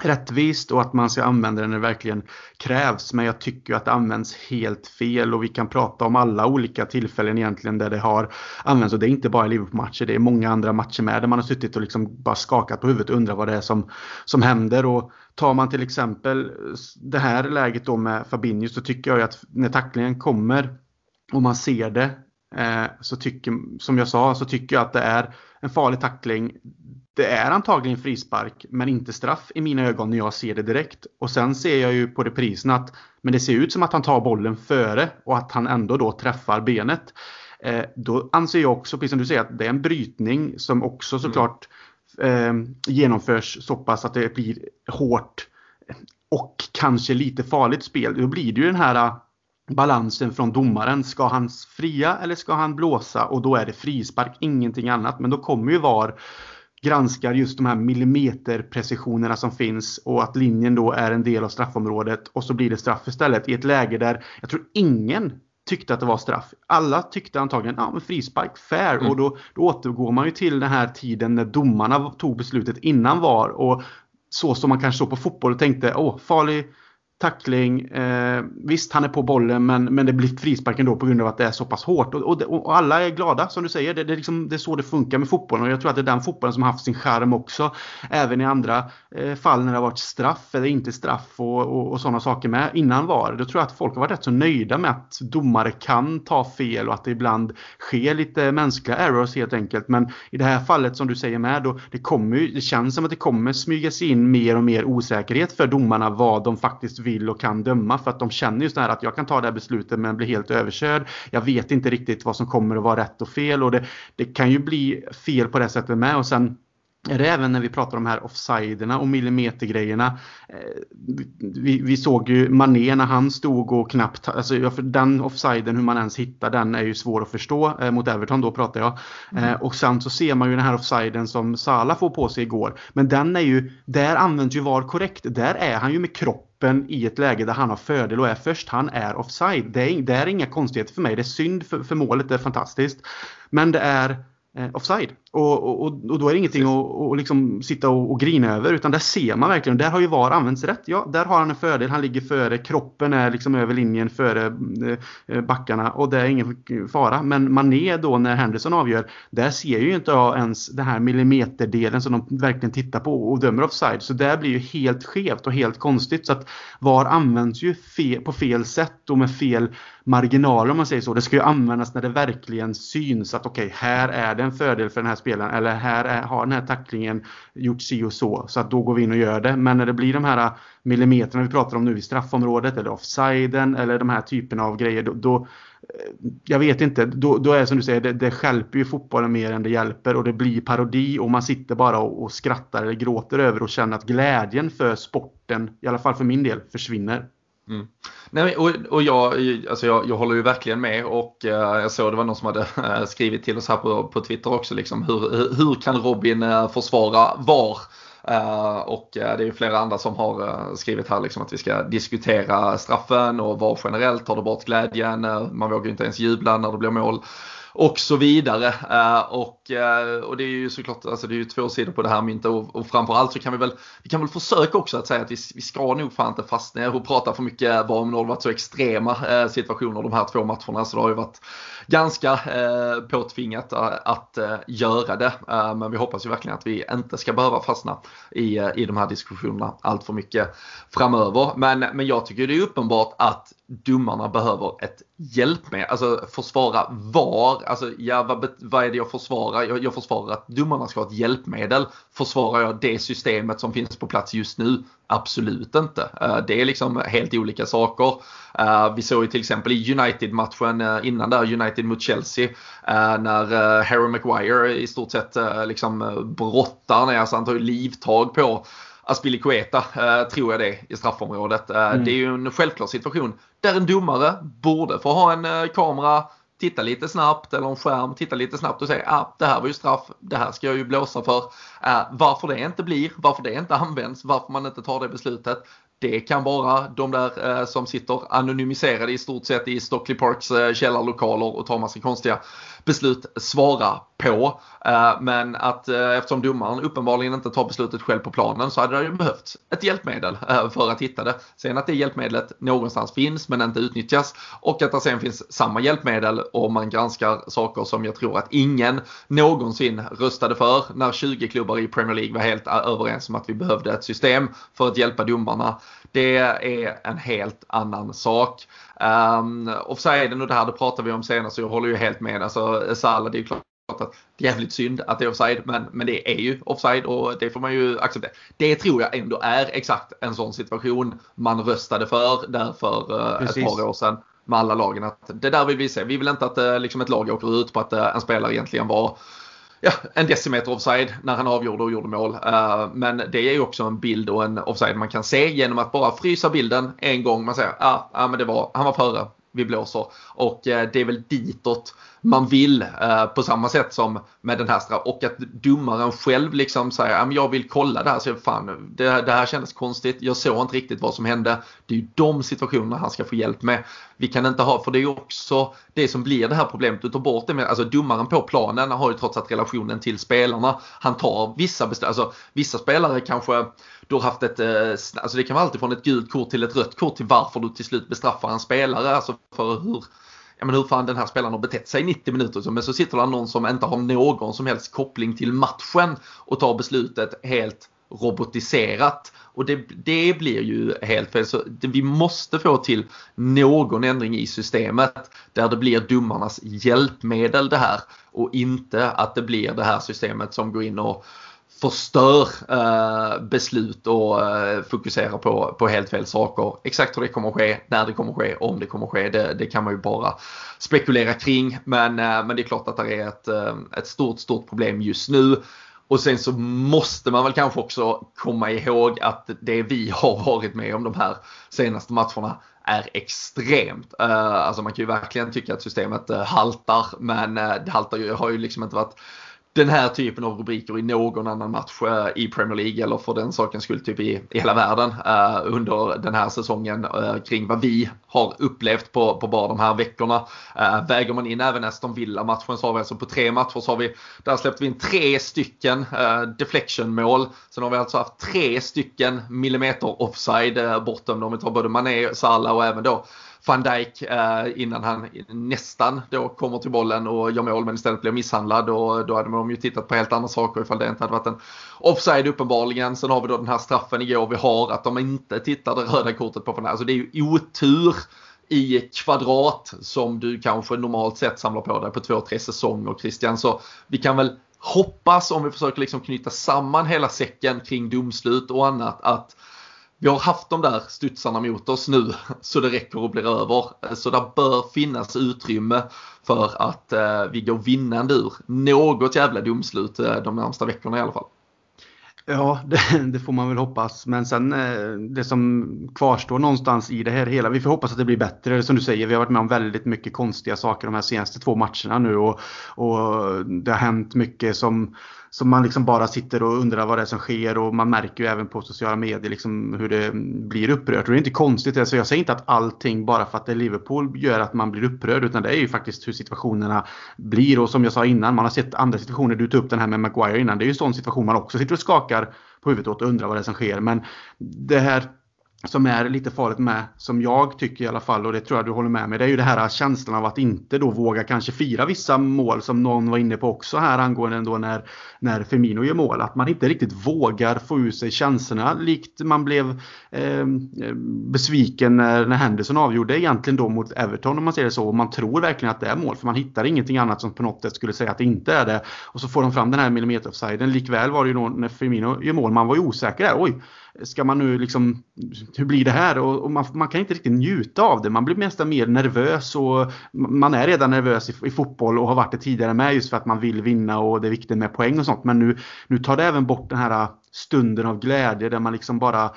rättvist och att man ska använda det när det verkligen krävs. Men jag tycker att det används helt fel och vi kan prata om alla olika tillfällen egentligen där det har använts. Och det är inte bara i Liverpool-matcher, det är många andra matcher med där man har suttit och liksom bara skakat på huvudet och undrat vad det är som, som händer. Och tar man till exempel det här läget då med Fabinho så tycker jag att när tacklingen kommer och man ser det så tycker, som jag sa, så tycker jag att det är en farlig tackling det är antagligen frispark men inte straff i mina ögon när jag ser det direkt. Och sen ser jag ju på reprisen att men det ser ut som att han tar bollen före och att han ändå då träffar benet. Eh, då anser jag också, precis som du säger, att det är en brytning som också mm. såklart eh, genomförs så pass att det blir hårt och kanske lite farligt spel. Då blir det ju den här balansen från domaren. Ska han fria eller ska han blåsa? Och då är det frispark, ingenting annat. Men då kommer ju VAR granskar just de här millimeterprecisionerna som finns och att linjen då är en del av straffområdet och så blir det straff istället i ett läge där jag tror ingen tyckte att det var straff. Alla tyckte antagligen ja, men frispark, fair. Mm. Och då, då återgår man ju till den här tiden när domarna tog beslutet innan VAR och så som man kanske såg på fotboll och tänkte åh, farlig tackling. Eh, visst, han är på bollen men, men det blir frispark ändå på grund av att det är så pass hårt. Och, och, och alla är glada som du säger. Det, det, är liksom, det är så det funkar med fotbollen och jag tror att det är den fotbollen som har haft sin charm också. Även i andra eh, fall när det har varit straff eller inte straff och, och, och sådana saker med innan var. Då tror jag att folk har varit rätt så nöjda med att domare kan ta fel och att det ibland sker lite mänskliga errors helt enkelt. Men i det här fallet som du säger med då, det, kommer, det känns som att det kommer smyga sig in mer och mer osäkerhet för domarna vad de faktiskt vill vill och kan döma för att de känner ju här att jag kan ta det här beslutet men blir helt överkörd. Jag vet inte riktigt vad som kommer att vara rätt och fel och det, det kan ju bli fel på det sättet med och sen är det även när vi pratar om de här offsiderna och millimetergrejerna. Eh, vi, vi, såg ju Mané när han stod och knappt, alltså den offsiden hur man ens hittar den är ju svår att förstå. Eh, mot Everton då pratar jag. Mm. Eh, och sen så ser man ju den här offsiden som Salah får på sig igår. Men den är ju, där används ju VAR korrekt. Där är han ju med kroppen i ett läge där han har fördel och är först. Han är offside. Det är, det är inga konstigheter för mig. Det är synd för, för målet, det är fantastiskt. Men det är eh, offside. Och, och, och då är det ingenting att och liksom sitta och, och grina över utan där ser man verkligen, där har ju VAR använts rätt. Ja, där har han en fördel, han ligger före, kroppen är liksom över linjen före eh, backarna och det är ingen fara. Men Mané då när Henderson avgör, där ser ju inte jag ens den här millimeterdelen som de verkligen tittar på och dömer offside. Så där blir ju helt skevt och helt konstigt. Så att VAR används ju fel, på fel sätt och med fel marginaler om man säger så. Det ska ju användas när det verkligen syns att okej, okay, här är det en fördel för den här spelaren eller här är, har den här tacklingen gjort si och så. Så att då går vi in och gör det. Men när det blir de här äh, millimeterna vi pratar om nu i straffområdet eller offsiden eller de här typerna av grejer. Då, då äh, jag vet inte, då, då är det som du säger, det, det skälper ju fotbollen mer än det hjälper och det blir parodi och man sitter bara och, och skrattar eller gråter över och känner att glädjen för sporten, i alla fall för min del, försvinner. Mm. Nej, och, och jag, alltså jag, jag håller ju verkligen med och eh, jag såg det var någon som hade eh, skrivit till oss här på, på Twitter också liksom hur, hur kan Robin eh, försvara VAR? Eh, och eh, det är ju flera andra som har eh, skrivit här liksom att vi ska diskutera straffen och VAR generellt tar det bort glädjen. man vågar ju inte ens jubla när det blir mål och så vidare. Eh, och, eh, och det är ju såklart, alltså det är ju två sidor på det här myntet och, och framförallt så kan vi väl, vi kan väl försöka också att säga att vi, vi ska nog fan inte fastna och prata för mycket bara om det har varit så extrema eh, situationer de här två matcherna så det har ju varit ganska påtvingat att göra det. Men vi hoppas ju verkligen att vi inte ska behöva fastna i, i de här diskussionerna allt för mycket framöver. Men, men jag tycker det är uppenbart att domarna behöver ett hjälpmedel. Alltså försvara var, alltså ja vad, vad är det jag försvarar? Jag, jag försvarar att domarna ska ha ett hjälpmedel. Försvarar jag det systemet som finns på plats just nu? Absolut inte. Uh, det är liksom helt olika saker. Uh, vi såg ju till exempel i United-matchen uh, innan där, United mot Chelsea, när Harry Maguire i stort sett liksom brottar ner, så han tar ju livtag på Aspilicueta, eh, tror jag det, i straffområdet. Eh, mm. Det är ju en självklar situation där en domare borde få ha en eh, kamera, titta lite snabbt eller en skärm, titta lite snabbt och säga ah, det här var ju straff, det här ska jag ju blåsa för. Varför det inte blir, varför det inte används, varför man inte tar det beslutet. Det kan vara de där eh, som sitter anonymiserade i stort sett i Stockley Parks eh, källarlokaler och tar massa konstiga beslut svara på. Eh, men att eh, eftersom domaren uppenbarligen inte tar beslutet själv på planen så hade det ju behövts ett hjälpmedel eh, för att hitta det. Sen att det hjälpmedlet någonstans finns men inte utnyttjas och att det sen finns samma hjälpmedel om man granskar saker som jag tror att ingen någonsin röstade för när 20 klubbar i Premier League var helt överens om att vi behövde ett system för att hjälpa domarna. Det är en helt annan sak. Um, offsiden och det här det pratade vi om senast och jag håller ju helt med. Alltså Salah, det är ju klart att det är jävligt synd att det är offside men, men det är ju offside och det får man ju acceptera. Det tror jag ändå är exakt en sån situation man röstade för där för uh, ett par år sedan med alla lagen att det där vill vi se. Vi vill inte att uh, liksom ett lag åker ut på att uh, en spelare egentligen var ja, en decimeter offside när han avgjorde och gjorde mål. Uh, men det är ju också en bild och en offside man kan se genom att bara frysa bilden en gång. Man säger ah, ah, men det var, han var före, vi blåser. Och eh, det är väl ditåt man vill eh, på samma sätt som med den här straffen. och att domaren själv liksom säger att jag vill kolla det här. Så fan, det, det här kändes konstigt. Jag såg inte riktigt vad som hände. Det är ju de situationerna han ska få hjälp med. Vi kan inte ha, för det är ju också det som blir det här problemet. Du tar bort det med, alltså domaren på planen har ju trots allt relationen till spelarna. Han tar vissa beslut, alltså vissa spelare kanske du har haft ett, eh, alltså det kan vara allt från ett gult kort till ett rött kort till varför du till slut bestraffar en spelare. Alltså för hur ja men hur fan den här spelaren har betett sig i 90 minuter. Men så sitter det någon som inte har någon som helst koppling till matchen och tar beslutet helt robotiserat. Och det, det blir ju helt fel. Så det, vi måste få till någon ändring i systemet där det blir domarnas hjälpmedel det här och inte att det blir det här systemet som går in och förstör eh, beslut och eh, fokuserar på, på helt fel saker. Exakt hur det kommer att ske, när det kommer att ske, om det kommer att ske, det, det kan man ju bara spekulera kring. Men, eh, men det är klart att det är ett, eh, ett stort, stort problem just nu. Och sen så måste man väl kanske också komma ihåg att det vi har varit med om de här senaste matcherna är extremt. Uh, alltså man kan ju verkligen tycka att systemet uh, haltar men uh, det haltar ju, har ju liksom inte varit den här typen av rubriker i någon annan match eh, i Premier League eller för den sakens skull typ i, i hela världen eh, under den här säsongen eh, kring vad vi har upplevt på, på bara de här veckorna. Eh, väger man in även Aston Villa-matchen så har vi alltså på tre matcher så har vi, där släppte vi in tre stycken eh, deflection-mål. Sen har vi alltså haft tre stycken millimeter offside eh, bortom om vi tar både Mané, Salah och även då van Dijk eh, innan han nästan då kommer till bollen och gör mål men istället blir misshandlad och då hade de ju tittat på helt andra saker ifall det inte hade varit en offside uppenbarligen. Sen har vi då den här straffen igår vi har att de inte tittar det röda kortet på van Dijk. Alltså det är ju otur i kvadrat som du kanske normalt sett samlar på dig på två, tre säsonger Christian. Så vi kan väl hoppas om vi försöker liksom knyta samman hela säcken kring domslut och annat att vi har haft de där studsarna mot oss nu så det räcker och blir över. Så det bör finnas utrymme för att eh, vi går vinnande ur något jävla domslut eh, de närmsta veckorna i alla fall. Ja, det, det, får man väl hoppas. Men sen eh, det som kvarstår någonstans i det här hela. Vi får hoppas att det blir bättre. Som du säger, vi har varit med om väldigt mycket konstiga saker de här senaste två matcherna nu och, och det har hänt mycket som som man liksom bara sitter och undrar vad det är som sker och man märker ju även på sociala medier liksom hur det blir upprört. Och det är inte konstigt. Alltså jag säger inte att allting bara för att det är Liverpool gör att man blir upprörd utan det är ju faktiskt hur situationerna blir. Och som jag sa innan, man har sett andra situationer. Du tog upp den här med Maguire innan. Det är ju en sån situation man också sitter och skakar på huvudet åt och undrar vad det är som sker. Men det här som är lite farligt med, som jag tycker i alla fall, och det tror jag du håller med mig, det är ju det här känslan av att inte då våga kanske fira vissa mål som någon var inne på också här angående ändå när, när Firmino gör mål. Att man inte riktigt vågar få ur sig känslorna likt man blev eh, besviken när, när Henderson avgjorde egentligen då mot Everton om man säger det så. Och man tror verkligen att det är mål för man hittar ingenting annat som på något sätt skulle säga att det inte är det. Och så får de fram den här millimeter offsiden. Likväl var det ju då när Firmino gör mål, man var ju osäker där. Oj, ska man nu liksom, hur blir det här? Och, och man, man, kan inte riktigt njuta av det. Man blir nästan mer nervös och man är redan nervös i, i, fotboll och har varit det tidigare med just för att man vill vinna och det är viktigt med poäng och sånt. Men nu, nu tar det även bort den här stunden av glädje där man liksom bara eh,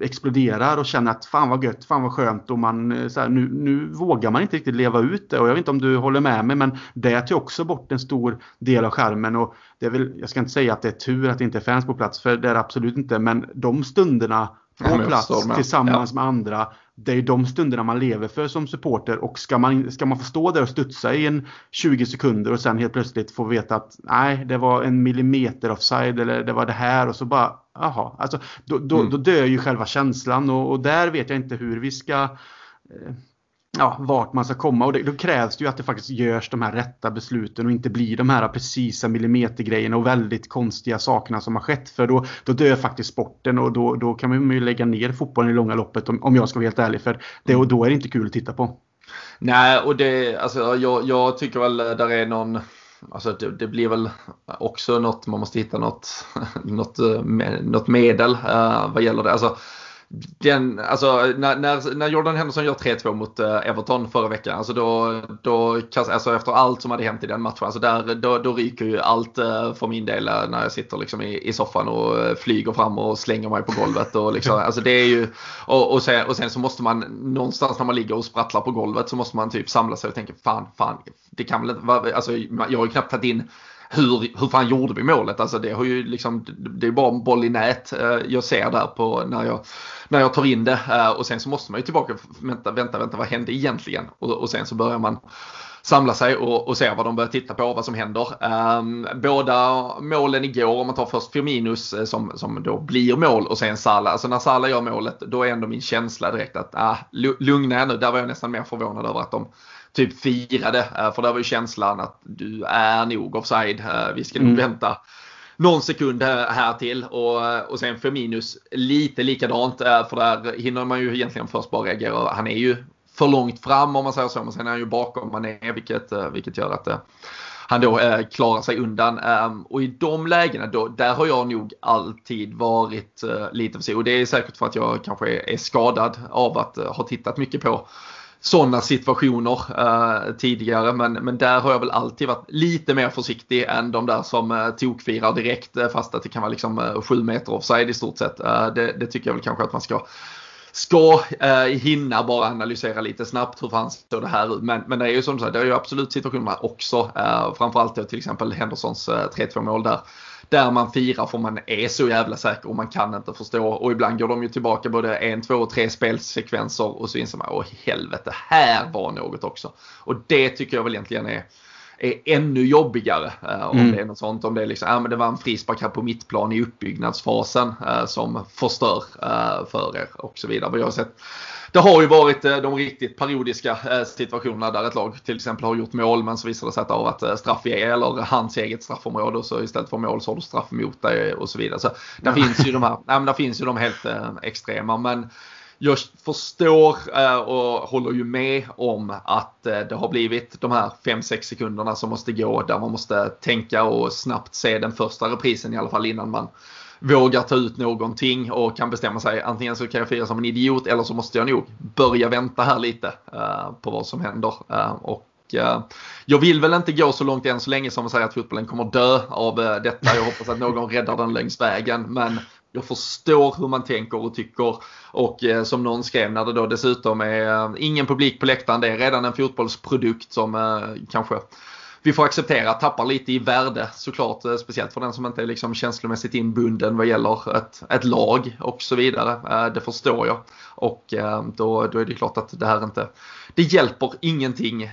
exploderar och känner att fan vad gött, fan vad skönt och man eh, så här, nu, nu vågar man inte riktigt leva ut det. Och jag vet inte om du håller med mig men det tar också bort en stor del av skärmen. Och det är väl, jag ska inte säga att det är tur att det inte är fans på plats för det är det absolut inte. Men de stunderna på plats tillsammans ja. med andra det är de stunderna man lever för som supporter och ska man, ska man få stå där och studsa i en 20 sekunder och sen helt plötsligt få veta att nej, det var en millimeter offside eller det var det här och så bara jaha, alltså då, då, mm. då dör ju själva känslan och, och, där vet jag inte hur vi ska eh, ja, vart man ska komma. Och det, då krävs det ju att det faktiskt görs de här rätta besluten och inte blir de här precisa millimetergrejerna och väldigt konstiga sakerna som har skett. För då, då dör faktiskt sporten och då, då kan man ju lägga ner fotbollen i långa loppet om, om jag ska vara helt ärlig. För det, och då är det inte kul att titta på. Nej, och det, alltså, jag, jag tycker väl där är någon Alltså det, det, blir väl också något, man måste hitta något, något, eh, något medel uh, vad gäller det. Alltså, den, alltså, när, när, när Jordan Henderson gör 3-2 mot uh, Everton förra veckan, alltså då, då alltså efter allt som hade hänt i den matchen, alltså där, då, då ryker ju allt uh, för min del uh, när jag sitter liksom i, i soffan och flyger fram och slänger mig på golvet. Och liksom, alltså det är ju, och, och, sen, och sen så måste man någonstans när man ligger och sprattlar på golvet så måste man typ samla sig och tänka fan, fan, det kan väl inte vara, alltså jag har ju knappt tagit in hur, hur fan gjorde vi målet? Alltså det har ju liksom, det är bara en boll i nät eh, jag ser där på när jag när jag tar in det. Eh, och sen så måste man ju tillbaka, vänta, vänta, vänta, vad hände egentligen? Och, och sen så börjar man samla sig och, och se vad de börjar titta på, vad som händer. Um, båda målen igår, om man tar först Firminus eh, som, som då blir mål och sen Salah. Alltså när Salah gör målet, då är ändå min känsla direkt att ah, lugna er nu. Där var jag nästan mer förvånad över att de typ firade. Uh, för där var ju känslan att du är nog offside. Uh, vi ska nog mm. vänta någon sekund här till och, och sen Firminus lite likadant eh, för där hinner man ju egentligen först bara reagera. Han är ju för långt fram om man säger så men sen är han ju bakom Mané vilket, eh, vilket gör att eh, han då eh, klarar sig undan. Um, och i de lägena då, där har jag nog alltid varit eh, lite för sig. Och det är säkert för att jag kanske är, skadad av att eh, ha tittat mycket på sådana situationer eh, tidigare. Men, men där har jag väl alltid varit lite mer försiktig än de där som eh, tokfirar direkt eh, fast att det kan vara liksom eh, sju meter offside i stort sett. Eh, det, det, tycker jag väl kanske att man ska ska eh, hinna bara analysera lite snabbt hur fan står det här ut. Men, men det är ju som sagt, det är ju absolut situationer också. Eh, framförallt till exempel Hendersons eh, 3-2 mål där där man firar för man är så jävla säker och man kan inte förstå. Och ibland går de ju tillbaka både en, två och tre spelsekvenser och så inser man åh helvete, här var något också. Och det tycker jag väl egentligen är är ännu jobbigare. Eh, om mm. det är något sånt. Om det är liksom, ja men det var en frispark här på mittplan i uppbyggnadsfasen eh, som förstör eh, för er och så vidare. jag har sett det har ju varit eh, de riktigt periodiska eh, situationerna där ett lag till exempel har gjort mål men så visar det sig att det har varit eh, straff i eller hans eget straffområde och så istället för mål så har du straff emot dig och så vidare. Så där ja. finns ju de här, nej, där finns ju de helt extrema men jag förstår och håller ju med om att det har blivit de här 5-6 sekunderna som måste gå där man måste tänka och snabbt se den första reprisen i alla fall innan man vågar ta ut någonting och kan bestämma sig antingen så kan jag fira som en idiot eller så måste jag nog börja vänta här lite eh, på vad som händer. Eh, och eh, jag vill väl inte gå så långt än så länge som att säga att fotbollen kommer dö av detta. Jag hoppas att någon räddar den längs vägen. Men jag förstår hur man tänker och tycker. Och som någon skrev när det då dessutom är ingen publik på läktaren. Det är redan en fotbollsprodukt som kanske vi får acceptera att tappar lite i värde såklart. Eh, speciellt för den som inte är liksom känslomässigt inbunden vad gäller ett, ett lag och så vidare. Eh, det förstår jag. Och eh, då, då är det klart att det här inte det hjälper ingenting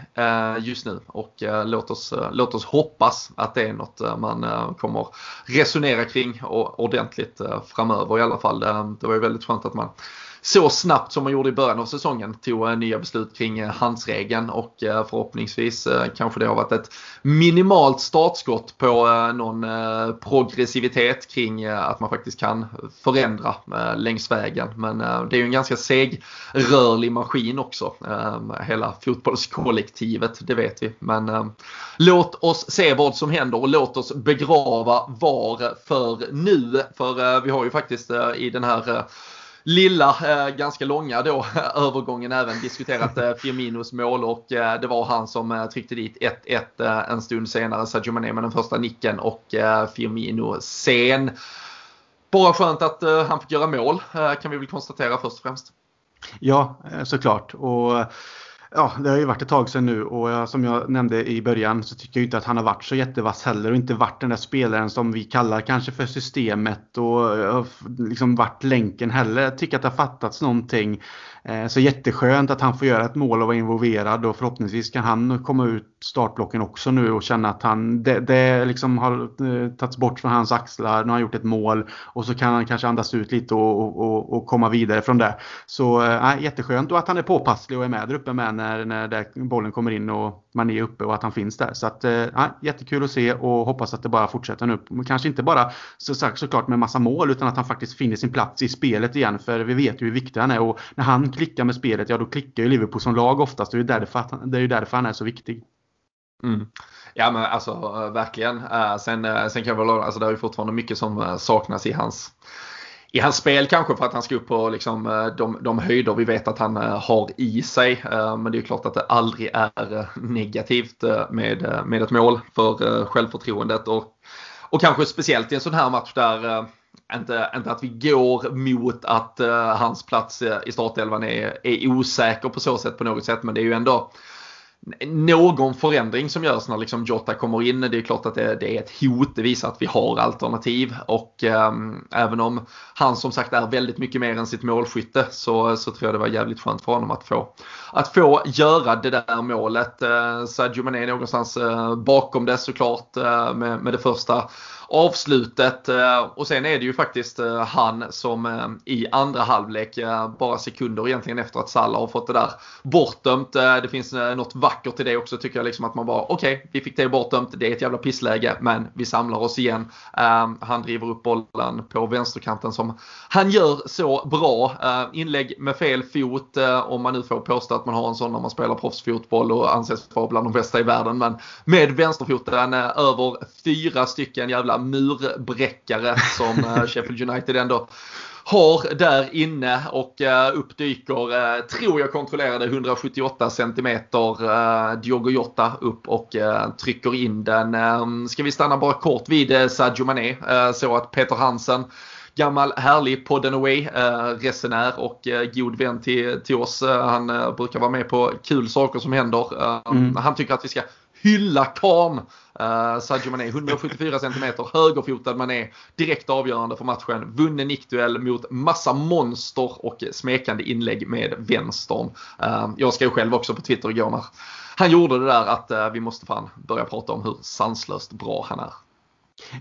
just nu och låt oss, låt oss hoppas att det är något man kommer resonera kring ordentligt framöver i alla fall. Det var ju väldigt skönt att man så snabbt som man gjorde i början av säsongen tog eh, nya beslut kring eh, handsregeln och eh, förhoppningsvis kanske det har varit ett minimalt startskott på någon progressivitet kring att man faktiskt kan förändra längs vägen. Men det är ju en ganska segrörlig maskin också, ehm, hela fotbollskollektivet, det vet vi. Men låt oss se vad som händer och låt oss begrava VAR för nu. För vi har ju faktiskt i den här lilla, eh, ganska långa då övergången även diskuterat eh, Firminos mål och eh, det var han som tryckte dit 1-1 en stund senare. Sadio Mané med den första nicken och Firmino sen. Bara skönt att han fick göra mål kan vi väl konstatera först och främst. Ja, såklart. Och Ja, det har ju varit ett tag sedan nu och jag, som jag nämnde i början så tycker jag inte att han har varit så jättevass heller och inte varit den där spelaren som vi kallar kanske för systemet och eh, liksom varit länken heller. Jag tycker att det har fattats någonting. Eh, så jätteskönt att han får göra ett mål och vara involverad och förhoppningsvis kan han komma ut startblocken också nu och känna att han, det, det liksom har tagits bort från hans axlar. Nu har han gjort ett mål och så kan han kanske andas ut lite och, och, och komma vidare från det. Så äh, jätteskönt och att han är påpasslig och är med där uppe med när, när bollen kommer in och man är uppe och att han finns där. Så att, äh, jättekul att se och hoppas att det bara fortsätter nu. Kanske inte bara så, såklart med massa mål utan att han faktiskt finner sin plats i spelet igen. För vi vet ju hur viktig han är och när han klickar med spelet, ja då klickar ju Liverpool som lag oftast. Det är ju därför, det är ju därför han är så viktig. Mm. Ja men alltså eh, verkligen. Eh, sen, sen kan jag väl, alltså det är ju fortfarande mycket som saknas i hans i hans spel kanske för att han ska upp på liksom, eh, de, de höjder vi vet att han eh, har i sig. Eh, men det är ju klart att det aldrig är negativt med, med ett mål för självförtroendet. Och, och kanske speciellt i en sån här match där inte, inte att vi går mot att hans plats i startelvan är, är osäker på så sätt på något sätt. Men det är ju ändå någon förändring som görs när liksom Jota kommer in. Det är klart att det, det är ett hot. Det visar att vi har alternativ. Och eh, även om han som sagt är väldigt mycket mer än sitt målskytte så, så tror jag det var jävligt skönt för honom att få, att få göra det där målet. Eh, Sadio Mané någonstans eh, bakom det såklart eh, med, med det första avslutet. Eh, och sen är det ju faktiskt eh, han som eh, i andra halvlek, bara sekunder egentligen efter att Salah har fått det där bortdömt. Det finns något vackert i det också tycker jag. Liksom att man bara okej, okay, vi fick det bortdömt. Det är ett jävla pissläge men vi samlar oss igen. Han driver upp bollen på vänsterkanten som han gör så bra. Inlägg med fel fot om man nu får påstå att man har en sån när man spelar proffsfotboll och anses vara bland de bästa i världen. Men med vänsterfoten över fyra stycken jävla murbräckare som eh, Sheffield United ändå har där inne och uh, uppdyker, uh, tror jag kontrollerade 178 centimeter uh, Diogo Jota upp och trycker in den. Uh, ska vi stanna bara kort vid Sadio Mané så att Peter Hansen gammal härlig podden away resenär och god vän till, till oss. han brukar vara med på kul saker som händer. Mm. Han tycker att vi ska hylla karn. Uh, Sadio Mané, 174 cm, högerfotad Mané, direkt avgörande för matchen. Vunnen nickduell mot massa monster och smekande inlägg med vänstern. Uh, jag skrev själv också på Twitter igår när han gjorde det där att uh, vi måste fan börja prata om hur sanslöst bra han är.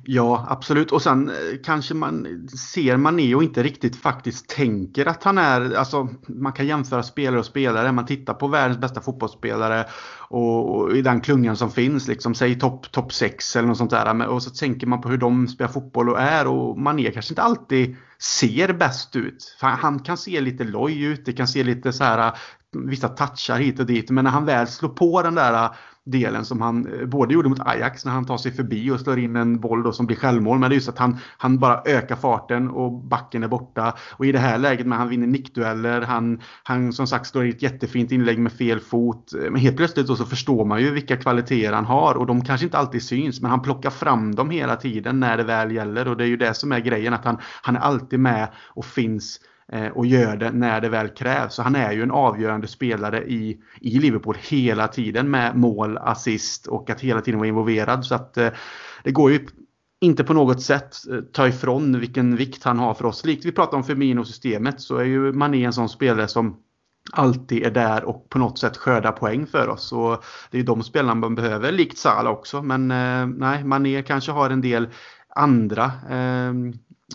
Ja, absolut. Och sen eh, kanske man ser Mané och inte riktigt faktiskt tänker att han är, alltså man kan jämföra spelare och spelare. Man tittar på världens bästa fotbollsspelare och, och i den klungan som finns, liksom, säg topp top 6 eller något sånt där. Och så tänker man på hur de spelar fotboll och är och Mané kanske inte alltid ser bäst ut. Han kan se lite loj ut, det kan se lite så här vissa touchar hit och dit. Men när han väl slår på den där äh, delen som han äh, både gjorde mot Ajax när han tar sig förbi och slår in en boll då som blir självmål. Men det är just att han, han bara ökar farten och backen är borta. Och i det här läget när han vinner nickdueller, han, han som sagt slår i ett jättefint inlägg med fel fot. Äh, men helt plötsligt då så förstår man ju vilka kvaliteter han har och de kanske inte alltid syns men han plockar fram dem hela tiden när det väl gäller och det är ju det som är grejen att han, han är alltid med och finns Eh, och gör det när det väl krävs. Så han är ju en avgörande spelare i, i Liverpool hela tiden med mål, assist och att hela tiden vara involverad. Så att eh, det går ju inte på något sätt eh, ta ifrån vilken vikt han har för oss. Likt vi pratar om Firmino-systemet så är ju Mané en sån spelare som alltid är där och på något sätt skördar poäng för oss. Så det är de spelarna man behöver, likt Salah också. Men eh, nej, Mané kanske har en del andra eh,